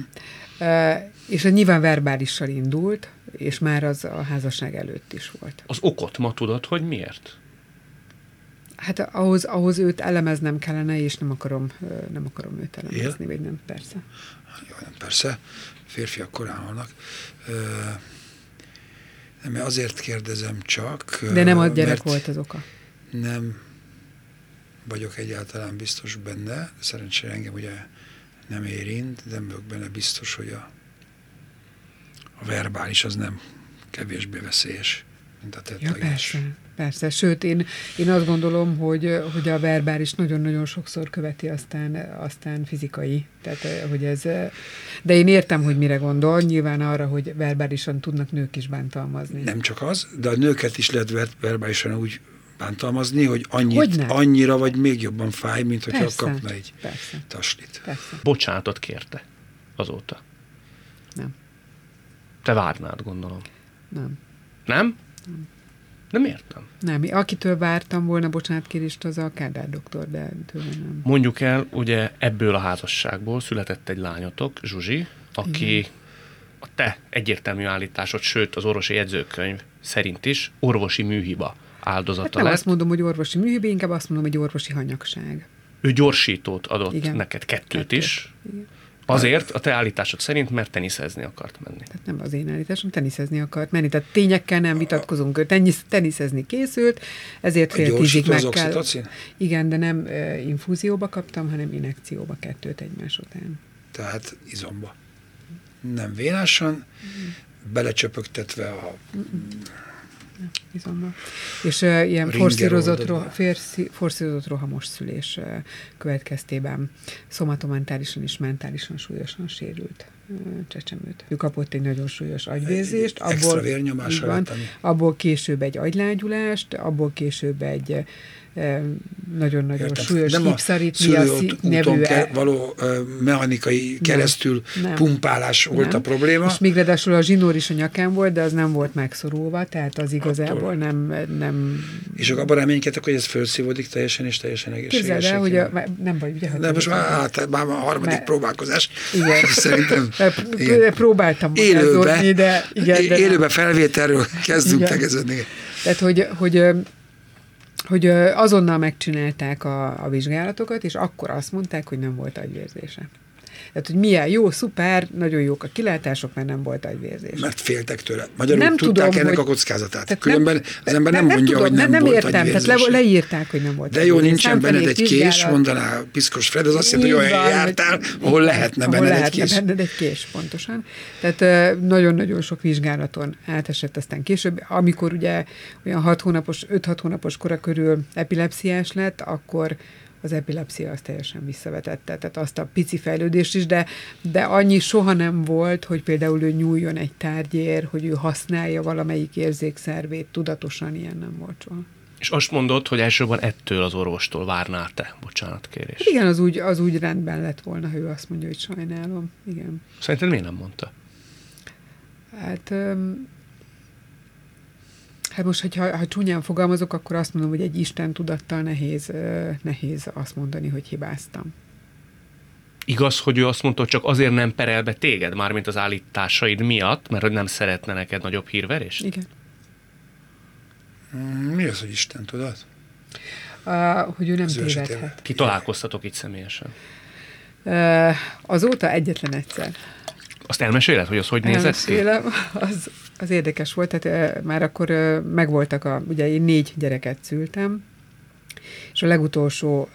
Uh, és ez nyilván verbálissal indult, és már az a házasság előtt is volt. Az okot ma tudod, hogy miért? Hát ahhoz, ahhoz őt elemeznem kellene, és nem akarom, nem akarom őt elemezni, vagy nem, persze. Jó, nem, persze, férfiak korán halnak. Nem, azért kérdezem csak. De nem a gyerek volt az oka. Nem vagyok egyáltalán biztos benne. Szerencsére engem ugye nem érint, de nem vagyok benne biztos, hogy a, a verbális az nem kevésbé veszélyes, mint a Ja, tettleges. persze, persze. Sőt, én, én azt gondolom, hogy, hogy a verbális nagyon-nagyon sokszor követi aztán, aztán fizikai. Tehát, eh, hogy ez, de én értem, hogy mire gondol. Nyilván arra, hogy verbálisan tudnak nők is bántalmazni. Nem csak az, de a nőket is lehet ver- verbálisan úgy bántalmazni, hogy annyit, Hogyne? annyira vagy még jobban fáj, mint hogyha Persze, kapna egy persze, taslit. persze. Bocsánatot kérte azóta. Nem, Te várnád, gondolom. nem. Nem? Nem értem. Nem, akitől vártam volna bocsánatkérést, az a Kádár doktor, de tőle nem. Mondjuk el, ugye ebből a házasságból született egy lányotok, Zsuzsi, aki Igen. a te egyértelmű állításod, sőt az orvosi jegyzőkönyv szerint is orvosi műhiba áldozata Hát nem lett. azt mondom, hogy orvosi műhibé, inkább azt mondom, hogy orvosi hanyagság. Ő gyorsítót adott Igen. neked, kettőt, Kettőt. is. Igen. Azért, a te állításod szerint, mert teniszezni akart menni. Tehát nem az én állításom, teniszezni akart menni. Tehát tényekkel nem vitatkozunk. Ő tenisz, teniszezni készült, ezért fél tízig meg kell. oxitocin? Igen, de nem infúzióba kaptam, hanem injekcióba kettőt egymás után. Tehát izomba. Nem vénásan, belecsöpögtetve a Izomba. És uh, ilyen forszírozott, oldodba. roh- férsz- forszírozott rohamos szülés uh, következtében szomatomentálisan és mentálisan súlyosan sérült uh, csecsemőt. Ő kapott egy nagyon súlyos extra abból, van, abból később egy agylágyulást, abból később egy nagyon-nagyon Értem. súlyos nem úton nevű ke- való mechanikai keresztül Nem. pumpálás volt a probléma. És még ráadásul a zsinór is a nyakán volt, de az nem volt megszorulva, tehát az igazából Attól. nem, nem És akkor abban reménykedtek, hogy ez felszívódik teljesen és teljesen egészséges. Képzeld el, hogy a, nem vagy, ugye? De most már, hát, már a harmadik Mert- próbálkozás. Igen. Szerintem. Igen. Próbáltam Élőbe, de igen, de élőbe felvételről kezdünk Igen. tegeződni. Tehát, hogy, hogy, hogy azonnal megcsinálták a, a vizsgálatokat, és akkor azt mondták, hogy nem volt agyvérzése. Tehát, hogy milyen jó, szuper, nagyon jók a kilátások, mert nem volt agyvérzés. Mert féltek tőle. Magyarul Nem tudták tudom, ennek hogy- a kockázatát. Tehát Különben az ember nem, mondja, tudom, hogy nem, nem volt értem, tehát agyvérzése. le, leírták, hogy nem volt De jó, agyvérzés. nincsen benned egy kés, mondaná Piszkos Fred, az azt jelenti, hogy olyan jártál, ahol lehetne benned egy kés. benned egy kés, pontosan. Tehát nagyon-nagyon sok vizsgálaton átesett aztán később. Amikor ugye olyan 6 hónapos, 5-6 hónapos kora körül epilepsziás lett, akkor az epilepsia azt teljesen visszavetette, tehát azt a pici fejlődést is, de, de annyi soha nem volt, hogy például ő nyúljon egy tárgyér, hogy ő használja valamelyik érzékszervét, tudatosan ilyen nem volt soha. És azt mondod, hogy elsősorban ettől az orvostól várnál te bocsánatkérést. Igen, az úgy, az úgy rendben lett volna, ha ő azt mondja, hogy sajnálom. Igen. Szerinted miért nem mondta? Hát, öm, hát most, hogyha, ha csúnyán fogalmazok, akkor azt mondom, hogy egy Isten tudattal nehéz, nehéz azt mondani, hogy hibáztam. Igaz, hogy ő azt mondta, hogy csak azért nem perel be téged, mármint az állításaid miatt, mert hogy nem szeretne neked nagyobb hírverést? Igen. Mm, Mi az, hogy Isten tudat? Uh, hogy ő nem Az tévedhet. Ki találkoztatok itt személyesen? Uh, azóta egyetlen egyszer. Azt elmeséled, hogy az hogy nézett ki? Az, az érdekes volt, tehát már akkor megvoltak a, ugye én négy gyereket szültem, és a legutolsó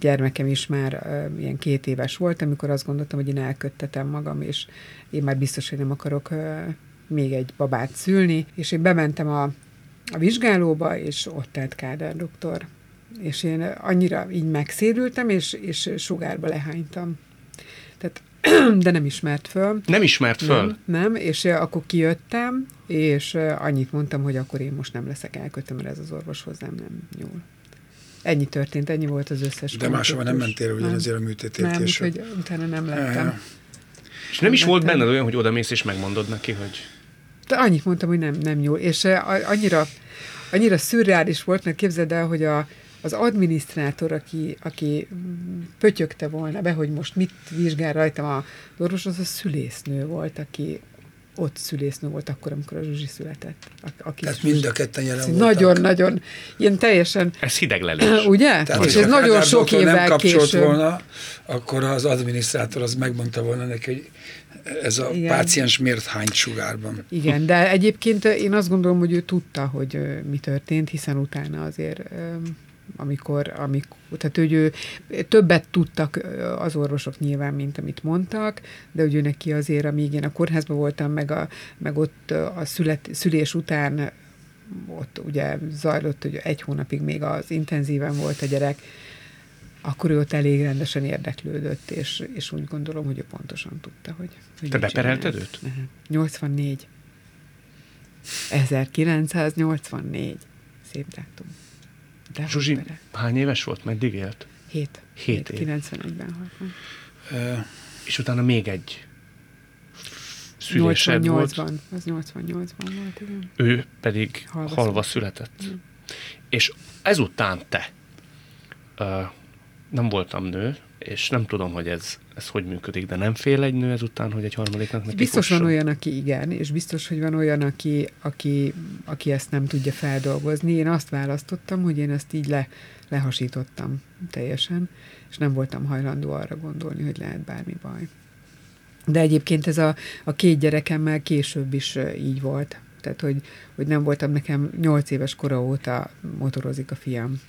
gyermekem is már ilyen két éves volt, amikor azt gondoltam, hogy én elköttetem magam, és én már biztos, hogy nem akarok még egy babát szülni, és én bementem a, a vizsgálóba, és ott állt Kádár doktor. És én annyira így megszérültem, és, és sugárba lehánytam. Tehát, de nem ismert föl. Nem ismert föl? Nem, nem, és uh, akkor kijöttem, és uh, annyit mondtam, hogy akkor én most nem leszek elkötve, mert ez az orvos hozzám nem nyúl. ennyi történt, ennyi volt az összes De máshova nem mentél ugyanezért a műtétért Nem, úgyhogy utána nem lettem. És nem is volt benned olyan, hogy oda mész és megmondod neki, hogy De annyit mondtam, hogy nem, nem jó. És eh, annyira, annyira szürreális volt, mert képzeld el, hogy a, az adminisztrátor, aki, aki pötyögte volna be, hogy most mit vizsgál rajtam a orvos, az a szülésznő volt, aki ott szülésznő volt akkor, amikor a Zsuzsi született. A- Aki Tehát mind a ketten jelen voltak. Nagyon-nagyon, ilyen teljesen, ez hideglelés. ugye? Tehát, és ez nagyon sok doktor nem évvel kapcsolt később. volna, akkor az adminisztrátor az megmondta volna neki, hogy ez a Igen. páciens miért hányt sugárban. Igen, de egyébként én azt gondolom, hogy ő tudta, hogy mi történt, hiszen utána azért, amikor, amikor tehát hogy ő többet tudtak az orvosok nyilván, mint amit mondtak, de hogy ő neki azért, amíg én a kórházban voltam, meg, a, meg ott a szület, szülés után ott ugye zajlott, hogy egy hónapig még az intenzíven volt a gyerek, akkor ő ott elég rendesen érdeklődött, és, és úgy gondolom, hogy ő pontosan tudta, hogy, hogy Te beperelted őt? Aha. 84. 1984. Szép dátum. De Zsuzsi hány éves volt? Meddig élt? 7. Hét év. 91-ben halt. Ö, És utána még egy szülésed volt. 88-ban. Az 88-ban volt, igen. Ő pedig Halva halva, halva született. És ezután te, uh, nem voltam nő, és nem tudom, hogy ez, ez hogy működik, de nem fél egy nő ezután, hogy egy harmadiknak neki Biztos van fusson? olyan, aki igen, és biztos, hogy van olyan, aki, aki, aki ezt nem tudja feldolgozni. Én azt választottam, hogy én ezt így le, lehasítottam teljesen, és nem voltam hajlandó arra gondolni, hogy lehet bármi baj. De egyébként ez a, a két gyerekemmel később is így volt. Tehát, hogy, hogy nem voltam nekem nyolc éves kora óta motorozik a fiam.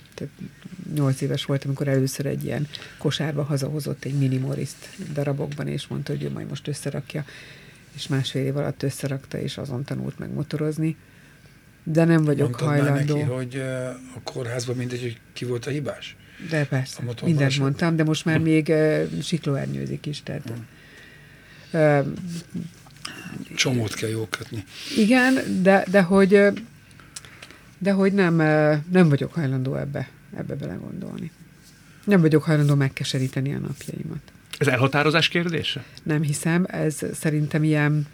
Nyolc éves volt, amikor először egy ilyen kosárba hazahozott egy minimoriszt darabokban, és mondta, hogy ő majd most összerakja. És másfél év alatt összerakta, és azon tanult meg motorozni. De nem vagyok Mondtad hajlandó. neki, hogy ö, a kórházban mindegy, hogy ki volt a hibás? De persze, mindent mondtam, de most már még uh, siklóernyőzik is. Tehát, uh, Csomót kell jól kötni. igen, de, de hogy, de hogy nem, nem vagyok hajlandó ebbe, ebbe belegondolni. Nem vagyok hajlandó megkeseríteni a napjaimat. Ez elhatározás kérdése? Nem hiszem, ez szerintem ilyen,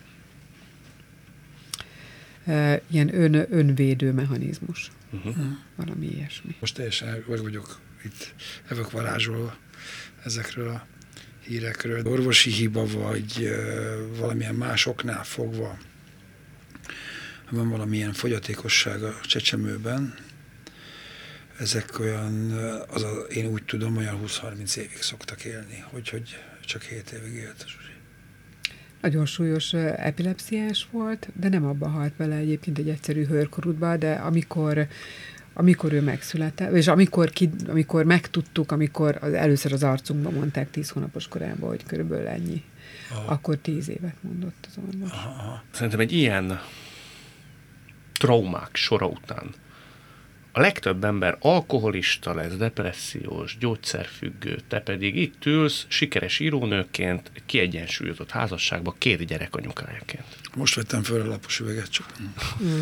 ilyen ön, önvédő mechanizmus. Uh-huh. Valami ilyesmi. Most teljesen meg vagyok itt evök varázsolva ezekről a hírekről. Orvosi hiba, vagy valamilyen más oknál fogva van valamilyen fogyatékosság a csecsemőben, ezek olyan, az a, én úgy tudom, olyan 20-30 évig szoktak élni, hogy, hogy csak 7 évig élt a Zsuzsi. Nagyon súlyos epilepsziás volt, de nem abba halt bele egyébként egy egyszerű hőrkorútba, de amikor amikor ő megszületett, és amikor, ki, amikor megtudtuk, amikor az, először az arcunkban mondták tíz hónapos korában, hogy körülbelül ennyi, Aha. akkor tíz évet mondott az orvos. Aha, aha. Szerintem egy ilyen traumák sora után a legtöbb ember alkoholista lesz, depressziós, gyógyszerfüggő, te pedig itt ülsz sikeres írónőként, egy kiegyensúlyozott házasságban, két gyerek anyukájaként. Most vettem föl a lapos üveget csak. Mm.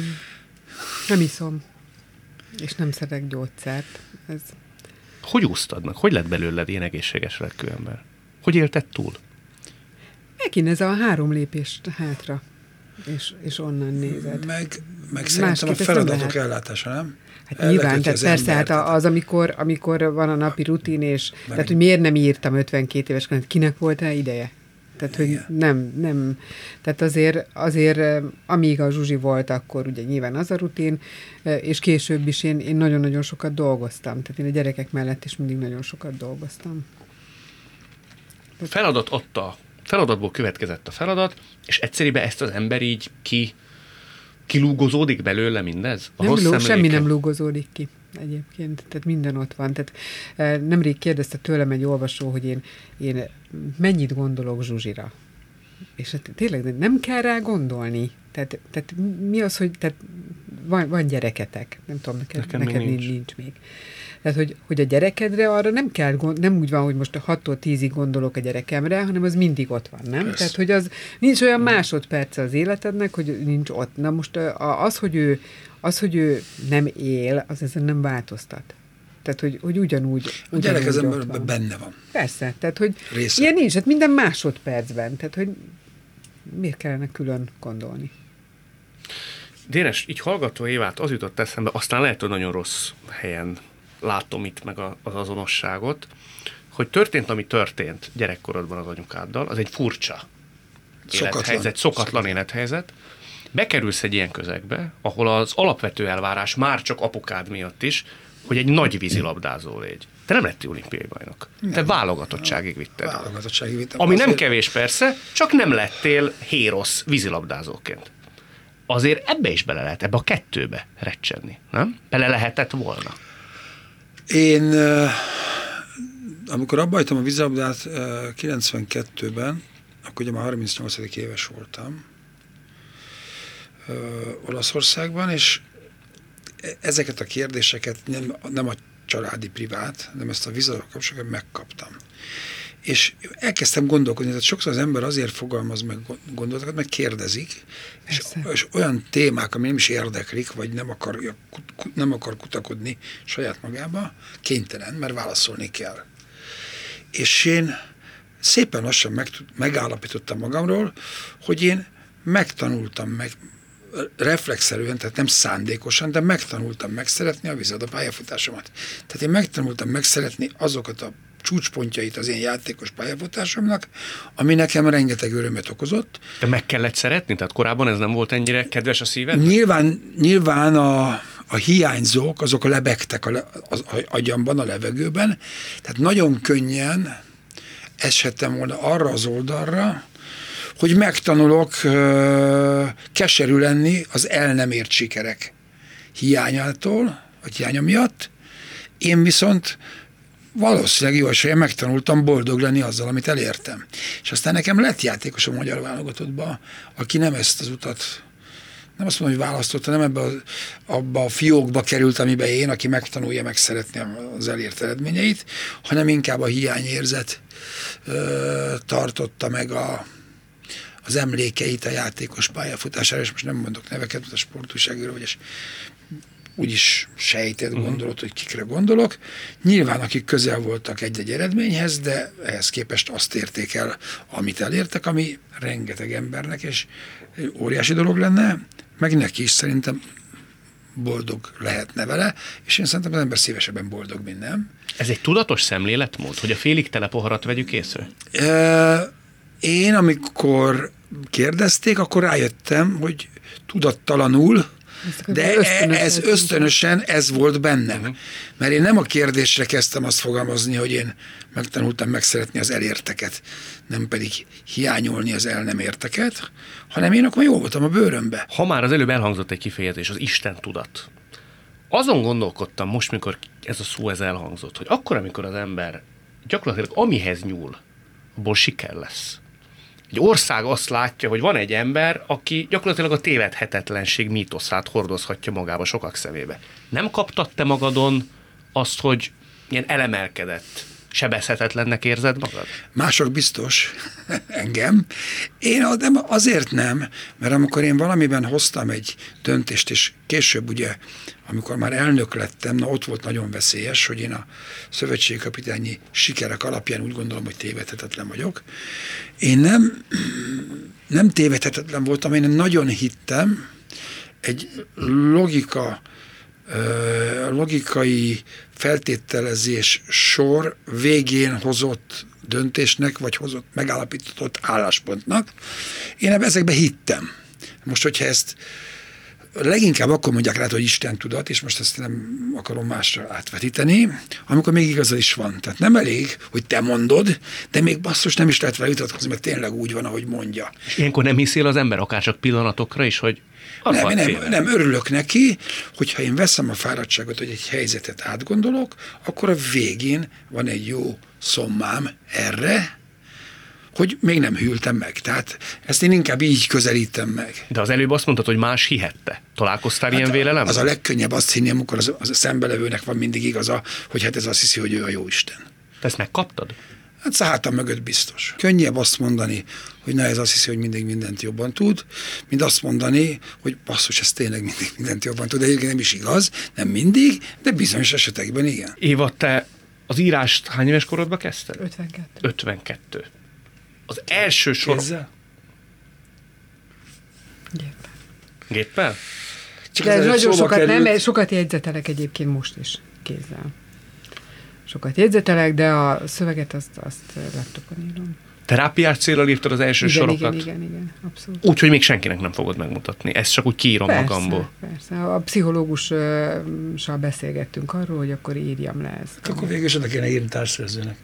Nem iszom, és nem szeretek gyógyszert. Ez Hogy úsztad meg? Hogy lett belőled ilyen egészséges lelkű ember? Hogy élted túl? megint ez a három lépést hátra, és, és onnan nézed. Meg, meg szerintem a Másképp nem feladatok lehet. ellátása, nem? Hát Elleköti nyilván, tehát persze, hát embert. a- az, amikor, amikor van a napi rutin, és tehát, hogy miért nem írtam 52 éves korán, kinek volt rá ideje? Tehát, hogy Igen. nem, nem, tehát azért, azért, amíg a Zsuzsi volt, akkor ugye nyilván az a rutin, és később is én, én nagyon-nagyon sokat dolgoztam. Tehát én a gyerekek mellett is mindig nagyon sokat dolgoztam. Feladat adta, feladatból következett a feladat, és egyszerűen ezt az ember így ki, kilúgozódik belőle mindez? A Nem rossz lú, semmi nem lúgozódik ki egyébként, tehát minden ott van. Tehát eh, nemrég kérdezte tőlem egy olvasó, hogy én, én mennyit gondolok Zsuzsira. És hát tényleg nem kell rá gondolni. Tehát, tehát mi az, hogy tehát van, van gyereketek, nem tudom, neked, Nekem neked nincs. nincs. nincs még. Tehát, hogy, hogy a gyerekedre arra nem kell, gond, nem úgy van, hogy most a 6-tól 10-ig gondolok a gyerekemre, hanem az mindig ott van, nem? Persze. Tehát, hogy az nincs olyan másodperce az életednek, hogy nincs ott. Na most az, hogy ő, az, hogy ő nem él, az ezen nem változtat. Tehát, hogy, hogy ugyanúgy. A gyerek az emberben benne van. Persze, tehát, hogy Része. ilyen nincs, hát minden másodpercben. Tehát, hogy miért kellene külön gondolni? Dénes, így hallgatva Évát az jutott eszembe, aztán lehet, hogy nagyon rossz helyen látom itt meg a, az azonosságot, hogy történt, ami történt gyerekkorodban az anyukáddal, az egy furcsa Szokatlan. élethelyzet, szokatlan Szokatlan. élethelyzet. Bekerülsz egy ilyen közegbe, ahol az alapvető elvárás már csak apukád miatt is, hogy egy nagy vízilabdázó légy. Te nem lettél olimpiai bajnok. Te válogatottságig vitted. Válogatottsági vita. Ami nem Azért- kevés persze, csak nem lettél hérosz vízilabdázóként. Azért ebbe is bele lehet, ebbe a kettőbe recsenni, nem? Bele lehetett volna. Én, amikor abba a vízilabdát ö, 92-ben, akkor ugye már 38. éves voltam Olaszországban, és e- ezeket a kérdéseket nem, nem a családi privát, hanem ezt a vízilabda kapcsolatban megkaptam. És elkezdtem gondolkodni, tehát sokszor az ember azért fogalmaz meg gondolatokat, meg kérdezik, és, és olyan témák, ami nem is érdeklik, vagy nem, akar, nem akar kutakodni saját magába, kénytelen, mert válaszolni kell. És én szépen lassan meg, megállapítottam magamról, hogy én megtanultam meg, reflexzerűen, tehát nem szándékosan, de megtanultam megszeretni a vízad a pályafutásomat. Tehát én megtanultam megszeretni azokat a csúcspontjait az én játékos pályafutásomnak, ami nekem rengeteg örömet okozott. De meg kellett szeretni? Tehát korábban ez nem volt ennyire kedves a szíved? Nyilván, nyilván a, a hiányzók, azok a lebegtek a, le, az a agyamban, a levegőben, tehát nagyon könnyen eshettem volna arra az oldalra, hogy megtanulok keserű lenni az el nem ért sikerek hiányától, vagy hiánya miatt. Én viszont valószínűleg jó esélye megtanultam boldog lenni azzal, amit elértem. És aztán nekem lett játékos a magyar válogatottba, aki nem ezt az utat nem azt mondom, hogy választotta, nem ebbe a, abba a fiókba került, amiben én, aki megtanulja megszeretni az elért eredményeit, hanem inkább a hiányérzet ö, tartotta meg a, az emlékeit a játékos pályafutására, és most nem mondok neveket, mert a sportúságról, vagy úgyis sejtett gondolod, hogy kikre gondolok. Nyilván, akik közel voltak egy-egy eredményhez, de ehhez képest azt érték el, amit elértek, ami rengeteg embernek, és óriási dolog lenne, meg neki is szerintem boldog lehetne vele, és én szerintem az ember szívesebben boldog, mint nem. Ez egy tudatos szemléletmód, hogy a félig tele poharat vegyük észre? Ö, Én, amikor kérdezték, akkor rájöttem, hogy tudattalanul, de ösztönösen ez ösztönösen ez volt bennem. Mert én nem a kérdésre kezdtem azt fogalmazni, hogy én megtanultam megszeretni az elérteket, nem pedig hiányolni az el nem érteket, hanem én akkor jól voltam a bőrömbe. Ha már az előbb elhangzott egy kifejezés, az Isten tudat. Azon gondolkodtam most, mikor ez a szó ez elhangzott, hogy akkor, amikor az ember gyakorlatilag amihez nyúl, abból siker lesz. Egy ország azt látja, hogy van egy ember, aki gyakorlatilag a tévedhetetlenség mítoszát hordozhatja magába sokak szemébe. Nem kaptad te magadon azt, hogy ilyen elemelkedett, sebezhetetlennek érzed magad? Mások biztos, engem. Én azért nem, mert amikor én valamiben hoztam egy döntést, és később ugye, amikor már elnök lettem, na ott volt nagyon veszélyes, hogy én a szövetségkapitányi sikerek alapján úgy gondolom, hogy tévedhetetlen vagyok. Én nem, nem tévedhetetlen voltam, én nagyon hittem egy logika logikai feltételezés sor végén hozott döntésnek, vagy hozott megállapított álláspontnak. Én ebbe ezekbe hittem. Most, hogyha ezt leginkább akkor mondják rá, hogy Isten tudat, és most ezt nem akarom másra átvetíteni, amikor még igaza is van. Tehát nem elég, hogy te mondod, de még basszus nem is lehet vele vitatkozni, mert tényleg úgy van, ahogy mondja. És ilyenkor nem hiszél az ember akár csak pillanatokra is, hogy az Nem, nem, nem, örülök neki, hogyha én veszem a fáradtságot, hogy egy helyzetet átgondolok, akkor a végén van egy jó szommám erre, hogy még nem hűltem meg. Tehát ezt én inkább így közelítem meg. De az előbb azt mondtad, hogy más hihette. Találkoztál ilyen vélelemmel? Hát Az a legkönnyebb azt hinni, amikor az, az a szembelevőnek van mindig igaza, hogy hát ez azt hiszi, hogy ő a jó Isten. Te ezt megkaptad? Hát hátam mögött biztos. Könnyebb azt mondani, hogy na ez azt hiszi, hogy mindig mindent jobban tud, mint azt mondani, hogy basszus, ez tényleg mindig mindent jobban tud. De egyébként nem is igaz, nem mindig, de bizonyos esetekben igen. Éva, te az írást hány éves korodban kezdted? 52. 52. Az első sor... Kézzel? Géppel. Géppel? Csak De ez nagyon sokat, került. nem, sokat jegyzetelek egyébként most is kézzel. Sokat jegyzetelek, de a szöveget azt, azt laptopon írom. Terápiás célral írtad az első Igen, sorokat? igen, igen, igen, abszolút. Úgy, hogy még senkinek nem fogod megmutatni. Ezt csak úgy kiírom magamból. persze. A pszichológussal beszélgettünk arról, hogy akkor írjam le ezt. Akkor végül is oda kéne írni társszerzőnek.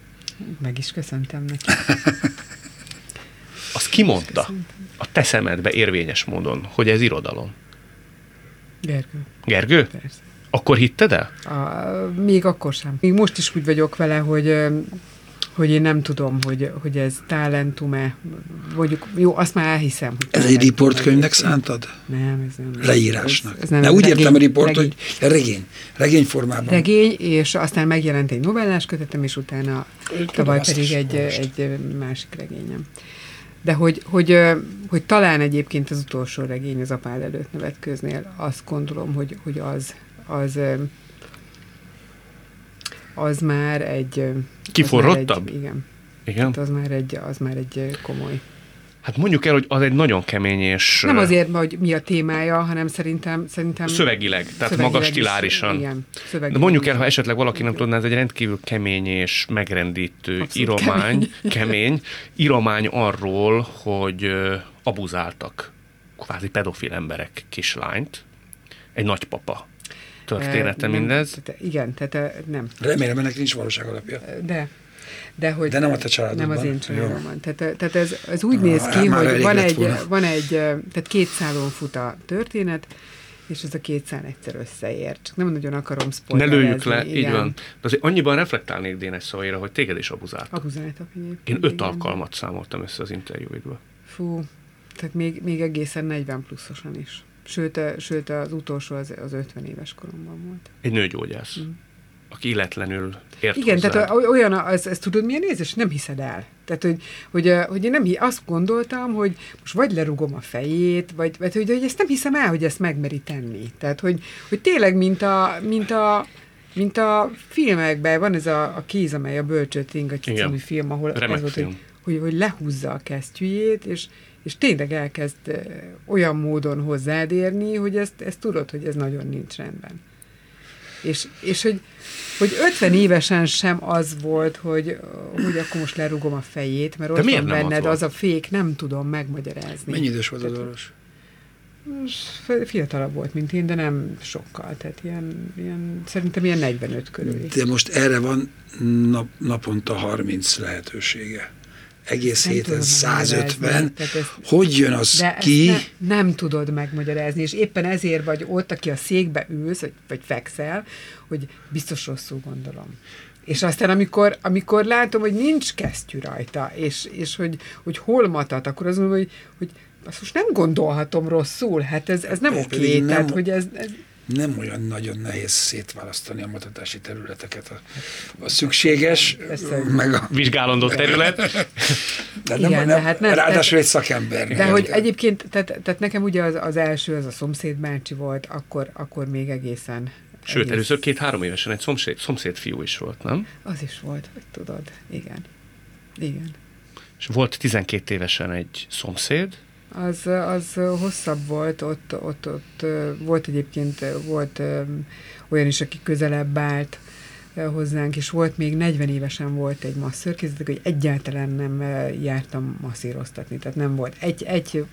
Meg is köszöntem neki. Azt kimondta a te szemedbe érvényes módon, hogy ez irodalom. Gergő, Gergő? persze. Akkor hitted el? A, még akkor sem. Még most is úgy vagyok vele, hogy hogy én nem tudom, hogy, hogy ez talentum-e, mondjuk, jó, azt már elhiszem. Hogy Ez egy riportkönyvnek szántad? Nem, ez nem. Leírásnak. Ez, ez nem ne úgy regény- értem a riport, regény- hogy regény. Regény formában. regény, és aztán megjelent egy novellás kötetem, és utána tavaly azt pedig egy, egy másik regényem. De hogy, hogy, hogy talán egyébként az utolsó regény az apád előtt nevetköznél, azt gondolom, hogy, hogy az, az, az már egy... ö, az már Kiforrottabb? Egy, igen. Igen. Hát az már egy, az már egy komoly. Hát mondjuk el, hogy az egy nagyon kemény és Nem azért, hogy mi a témája, hanem szerintem... szerintem szövegileg, tehát szövegileg magas is, stilárisan. Igen, De szövegileg mondjuk el, ha esetleg valaki nem tudná, ez egy rendkívül kemény és megrendítő Abszolút íromány, kemény. kemény. íromány arról, hogy abuzáltak kvázi pedofil emberek kislányt. Egy nagypapa története Eh, nem, mindez. Tehát, igen, tehát eh, nem. Remélem, ennek nincs valóság alapja. De, de, hogy De nem a te családodban. Nem az én családomban. Tehát, tehát ez, ez úgy néz ki, már hogy van egy, volna. van egy, eh, tehát két szálon fut a történet, és ez a két szál egyszer összeér. Csak nem nagyon akarom Ne spoilerezni. lőjük le, így igen. van. De azért annyiban reflektálnék Dénes szavaira, hogy téged is abuzáltak. Abuzáltak egyébként. Én öt igen. alkalmat számoltam össze az interjúidba. Fú, tehát még, még egészen 40 pluszosan is. Sőt, eh, sőt az utolsó az, az 50 éves koromban volt. Egy nőgyógyász, Mm. Aki illetlenül ért Igen, hozzád. tehát olyan, az, ez tudod milyen érzés? Nem hiszed el. Tehát, hogy, hogy, hogy én nem, azt gondoltam, hogy most vagy lerugom a fejét, vagy, vagy hogy, hogy ezt nem hiszem el, hogy ezt megmeri tenni. Tehát, hogy, hogy tényleg, mint a, mint a mint a filmekben, van ez a, a kéz, amely a Ingatya Igen. című film, ahol Remek ez volt, film. hogy, hogy, hogy lehúzza a kesztyűjét, és, és tényleg elkezd olyan módon hozzád érni, hogy ezt, ezt tudod, hogy ez nagyon nincs rendben. És, és hogy, hogy 50 évesen sem az volt, hogy, hogy akkor most lerugom a fejét, mert ott van az benned volt? az a fék, nem tudom megmagyarázni. Mennyi idős volt a Tehát, Doros? f- Fiatalabb volt, mint én, de nem sokkal. Tehát ilyen, ilyen szerintem ilyen 45 körül. De most erre van nap, naponta 30 lehetősége. Egész Nem héten tudom 150. megmagyarázni. Tehát ezt- Hogy jön az De ki? ne, nem tudod megmagyarázni, és éppen ezért vagy ott, aki a székbe ülsz, vagy, vagy fekszel, hogy biztos rosszul gondolom. És aztán, amikor, amikor látom, hogy nincs kesztyű rajta, és, és hogy, hogy hol matat, akkor azt mondom, hogy, hogy azt most nem gondolhatom rosszul, hát ez, ez nem oké, nem- tehát hogy ez, ez nem olyan nagyon nehéz szétválasztani a matatási területeket. A, a szükséges, Persze. meg a... Vizsgálandó terület. De Igen, nem, de nem, hát nem, ráadásul egy szakember. De hogy egyébként, tehát, tehát nekem ugye az, az első, az a szomszéd bácsi volt, akkor, akkor még egészen... Sőt, egész- először két-három évesen egy szomszéd, szomszéd fiú is volt, nem? Az is volt, hogy tudod. Igen. Igen. És volt 12 évesen egy szomszéd, Az, az hosszabb volt, ott, ott, ott volt egyébként, volt olyan is, aki közelebb állt hozzánk, és volt még 40 évesen volt egy masször, kézzétek, hogy egyáltalán nem jártam masszíroztatni, tehát nem volt. Egy, egy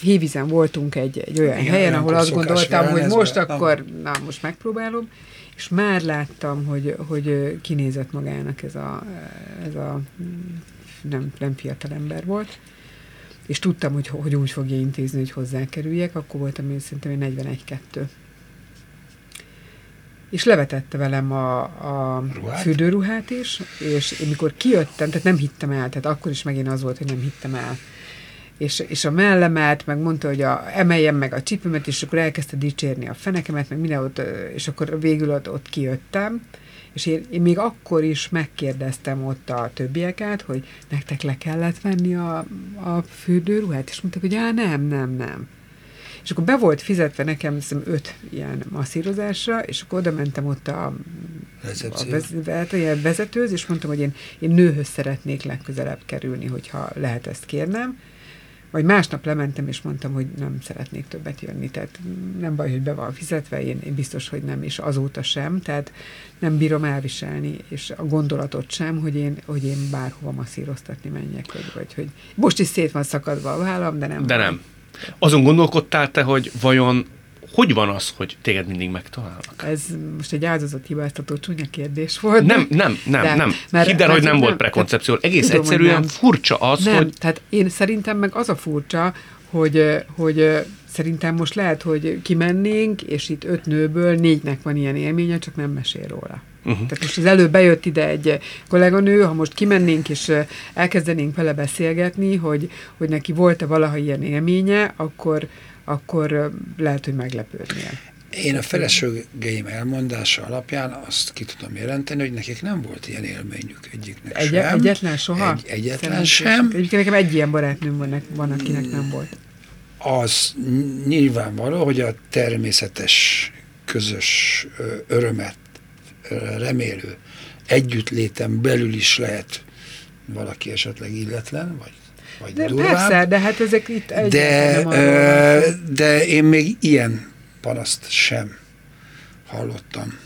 hévizen voltunk egy, egy olyan Igen, helyen, ahol azt gondoltam, hogy most Na. akkor, na most megpróbálom, és már láttam, hogy, hogy kinézett magának ez a, ez a mm, nem, nem fiatal ember volt, és tudtam, hogy, hogy úgy fogja intézni, hogy hozzákerüljek, akkor voltam én szerintem 41-2. És levetette velem a, a Ruhát? fürdőruhát is, és én mikor kijöttem, tehát nem hittem el, tehát akkor is megint az volt, hogy nem hittem el. És, és a mellemet, meg mondta, hogy a, emeljem meg a csípőmet, és akkor elkezdte dicsérni a fenekemet, meg minden ott, ö, és akkor végül ott, ott kijöttem, És én, én még akkor is megkérdeztem ott a többieket, hogy nektek le kellett venni a, a fürdőruhát, és mondták, hogy á, nem, nem, nem. És akkor be volt fizetve nekem hiszem, öt ilyen masszírozásra, és akkor oda mentem ott a, a vez, ilyen vezetőz, és mondtam, hogy én, én nőhöz szeretnék legközelebb kerülni, hogyha lehet ezt kérnem. Vagy másnap lementem, és mondtam, hogy nem szeretnék többet jönni. Tehát nem baj, hogy be van fizetve, én, én biztos, hogy nem, és azóta sem. Tehát nem bírom elviselni, és a gondolatot sem, hogy én, hogy én bárhova masszíroztatni menjek, vagy, vagy hogy most is szét van szakadva a vállam, de nem. De nem. Azon gondolkodtál te, hogy vajon hogy van az, hogy téged mindig megtalálnak? Ez most egy áldozat hibáztató csúnya kérdés volt. Nem, nem, nem, de, nem. Mert, Hidd el, hogy nem, nem volt prekoncepció. Egész tudom, egyszerűen nem. furcsa az, nem, hogy... tehát én szerintem meg az a furcsa, hogy, hogy szerintem most lehet, hogy kimennénk, és itt öt nőből négynek van ilyen élménye, csak nem mesél róla. Uh-huh. Tehát most az előbb bejött ide egy kolléganő, ha most kimennénk és elkezdenénk vele beszélgetni, hogy, hogy neki volt-e valaha ilyen élménye, akkor, akkor lehet, hogy meglepődnie. Én a feleségeim elmondása alapján azt ki tudom jelenteni, hogy nekik nem volt ilyen élményük egyiknek egy, sem. Egyetlen soha? Egy, egyetlen sem. Egyébként nekem egy ilyen barátnőm van, van, akinek nem volt. Az nyilvánvaló, hogy a természetes közös örömet remélő együttléten belül is lehet valaki esetleg illetlen, vagy, vagy de durvább. Persze, de hát ezek itt de, ö, de én még ilyen panaszt sem hallottam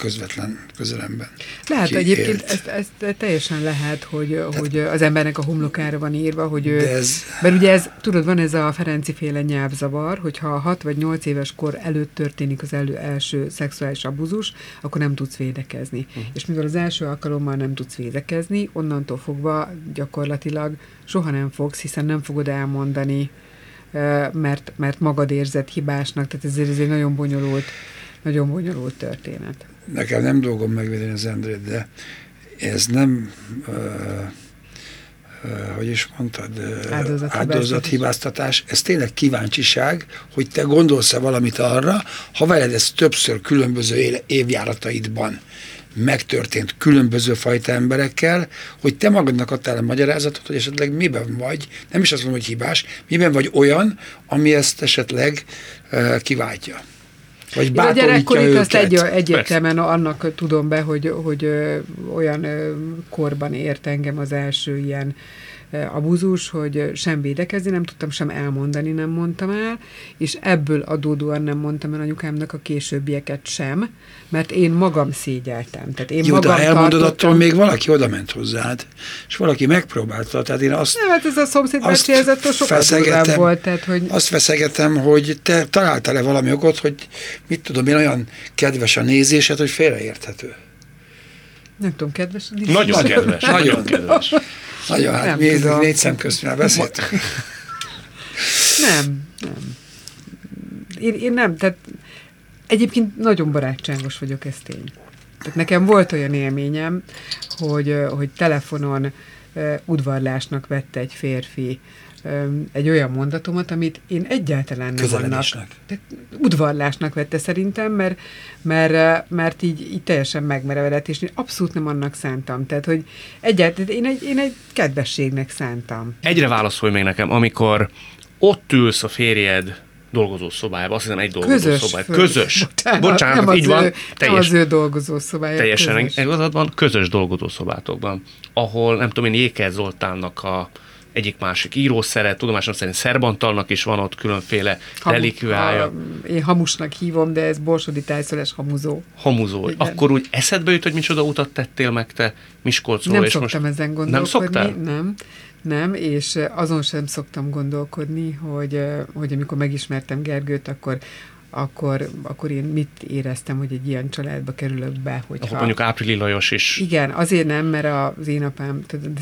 közvetlen közelemben. Lehet egyébként, ezt, ezt teljesen lehet, hogy, Tehát, hogy az embernek a homlokára van írva, hogy ő, ez... mert ugye ez, tudod, van ez a Ferenci féle nyelvzavar, hogyha 6 vagy 8 éves kor előtt történik az elő első szexuális abuzus, akkor nem tudsz védekezni. Uh-huh. És mivel az első alkalommal nem tudsz védekezni, onnantól fogva gyakorlatilag soha nem fogsz, hiszen nem fogod elmondani, mert, mert magad érzed hibásnak, tehát ez, ez egy nagyon bonyolult, nagyon bonyolult történet nekem nem dolgom megvédeni az Endrét, de ez nem, uh, uh, hogy is mondtad, áldozathibáztatás, ez tényleg kíváncsiság, hogy te gondolsz-e valamit arra, ha veled ez többször különböző évjárataidban megtörtént különböző fajta emberekkel, hogy te magadnak adtál a magyarázatot, hogy esetleg miben vagy, nem is azt mondom, hogy hibás, miben vagy olyan, ami ezt esetleg uh, kiváltja. Vagy a gyerekkorit azt egy, egyértelműen annak tudom be, hogy, hogy olyan korban ért engem az első ilyen abuzus, hogy sem védekezni nem tudtam, sem elmondani nem mondtam el, és ebből adódóan nem mondtam el anyukámnak a későbbieket sem, mert én magam szégyeltem. Tehát én Jó, magam de elmondod, attól még valaki oda ment hozzád, és valaki megpróbálta. Tehát én azt... Nem, hát ez a szomszéd mesélezettől sokat volt. Tehát, hogy... Azt feszegetem, hogy te találtál-e valami okot, hogy mit tudom én, olyan kedves a nézésed, hogy félreérthető. Nem tudom, kedves. Nagyon kedves. Nagyon kedves. Nagyon, hát nem mi tudom. négy szem közt már beszéltünk. Nem, nem. Én, én nem, tehát egyébként nagyon barátságos vagyok, ez tény. Tehát nekem volt olyan élményem, hogy, hogy telefonon udvarlásnak vette egy férfi egy olyan mondatomat, amit én egyáltalán nem annak. Udvarlásnak vette szerintem, mert, mert, mert így, így teljesen megmerevedett, és én abszolút nem annak szántam. Tehát, hogy egyáltalán én egy, én egy kedvességnek szántam. Egyre válaszolj még nekem, amikor ott ülsz a férjed dolgozó szobájában, azt hiszem egy dolgozó közös, szobájában. Közös. Bocsánat, Bocsánat nem így van. Ő, teljes, nem az ő dolgozó szobája. Teljesen igazad van, közös dolgozó szobátokban, ahol nem tudom én Jékel Zoltánnak a egyik-másik írószeret, tudomásom szerint Szerbantalnak is van ott különféle Hamu, relikviája. Én hamusnak hívom, de ez borsodi tájszolás hamuzó. Hamuzó. Igen. Akkor úgy eszedbe jut, hogy micsoda utat tettél meg te Miskolcról? Nem és szoktam most... ezen gondolkodni. Nem szoktál? Nem. Nem, és azon sem szoktam gondolkodni, hogy, hogy amikor megismertem Gergőt, akkor akkor, akkor én mit éreztem, hogy egy ilyen családba kerülök be. Hogyha... Akkor mondjuk Áprili Lajos is. Igen, azért nem, mert az én apám, tudod,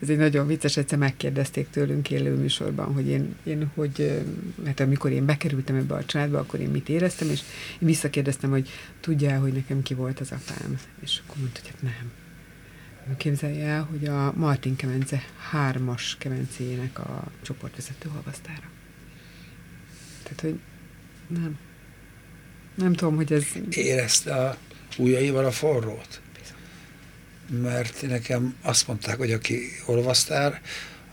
ez, egy nagyon vicces, egyszer megkérdezték tőlünk élő műsorban, hogy én, én hogy, hát amikor én bekerültem ebbe a családba, akkor én mit éreztem, és én visszakérdeztem, hogy tudja hogy nekem ki volt az apám. És akkor mondta, hogy hát nem. Képzelje el, hogy a Martin Kemence hármas kemencéjének a csoportvezető halvasztára. Tehát, hogy nem. Nem tudom, hogy ez... Érezte a ujjaival a forrót. Mert nekem azt mondták, hogy aki olvasztár,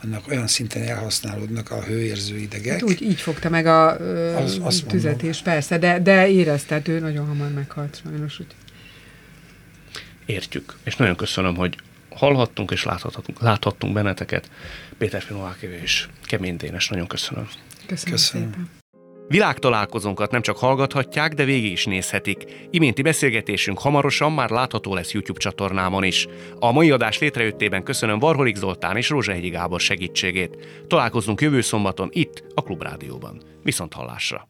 annak olyan szinten elhasználódnak a hőérző idegek. Hát úgy, így fogta meg a ö, az, azt tüzet is, persze, de, de érezted, ő nagyon hamar meghalt sajnos. Úgy. Értjük, és nagyon köszönöm, hogy hallhattunk és láthattunk, láthattunk benneteket. Péter Finovákévé és Kemény Dénes, nagyon köszönöm. Köszönöm, köszönöm. szépen. Világtalálkozónkat nem csak hallgathatják, de végig is nézhetik. Iménti beszélgetésünk hamarosan már látható lesz YouTube csatornámon is. A mai adás létrejöttében köszönöm Varholik Zoltán és Rózsahegyi Gábor segítségét. Találkozunk jövő szombaton itt, a Klubrádióban. Viszont hallásra!